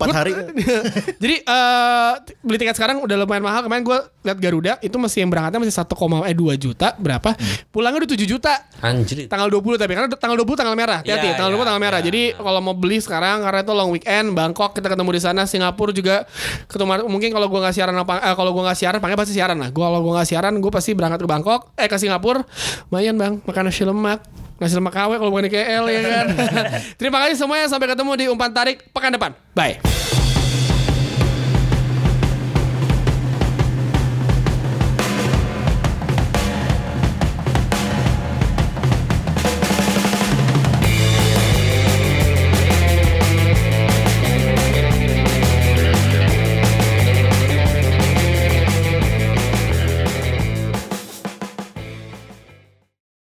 Empat hari. *laughs* Jadi eh beli tiket sekarang udah lumayan mahal. Kemarin gue lihat Garuda itu masih yang berangkatnya masih 1, eh 2 juta berapa? Pulangnya udah 7 juta. Anjir. Tanggal 20 tapi karena tanggal 20 tanggal merah. Hati-hati, Iya, tanggal 20 iya, tanggal merah. iya. Jadi kalau mau beli sekarang karena itu long weekend, Bangkok kita ketemu di sana, Singapura juga ketemu mungkin kalau gua nggak siaran apa eh, kalau gua nggak siaran, pakai pasti siaran lah. Gua kalau gua nggak siaran, gua pasti berangkat ke Bangkok, eh ke Singapura. Lumayan, Bang, makan nasi lemak. Nasi lemak KW kalau bukan di KL ya kan. *laughs* Terima kasih semuanya sampai ketemu di umpan tarik pekan depan. Bye.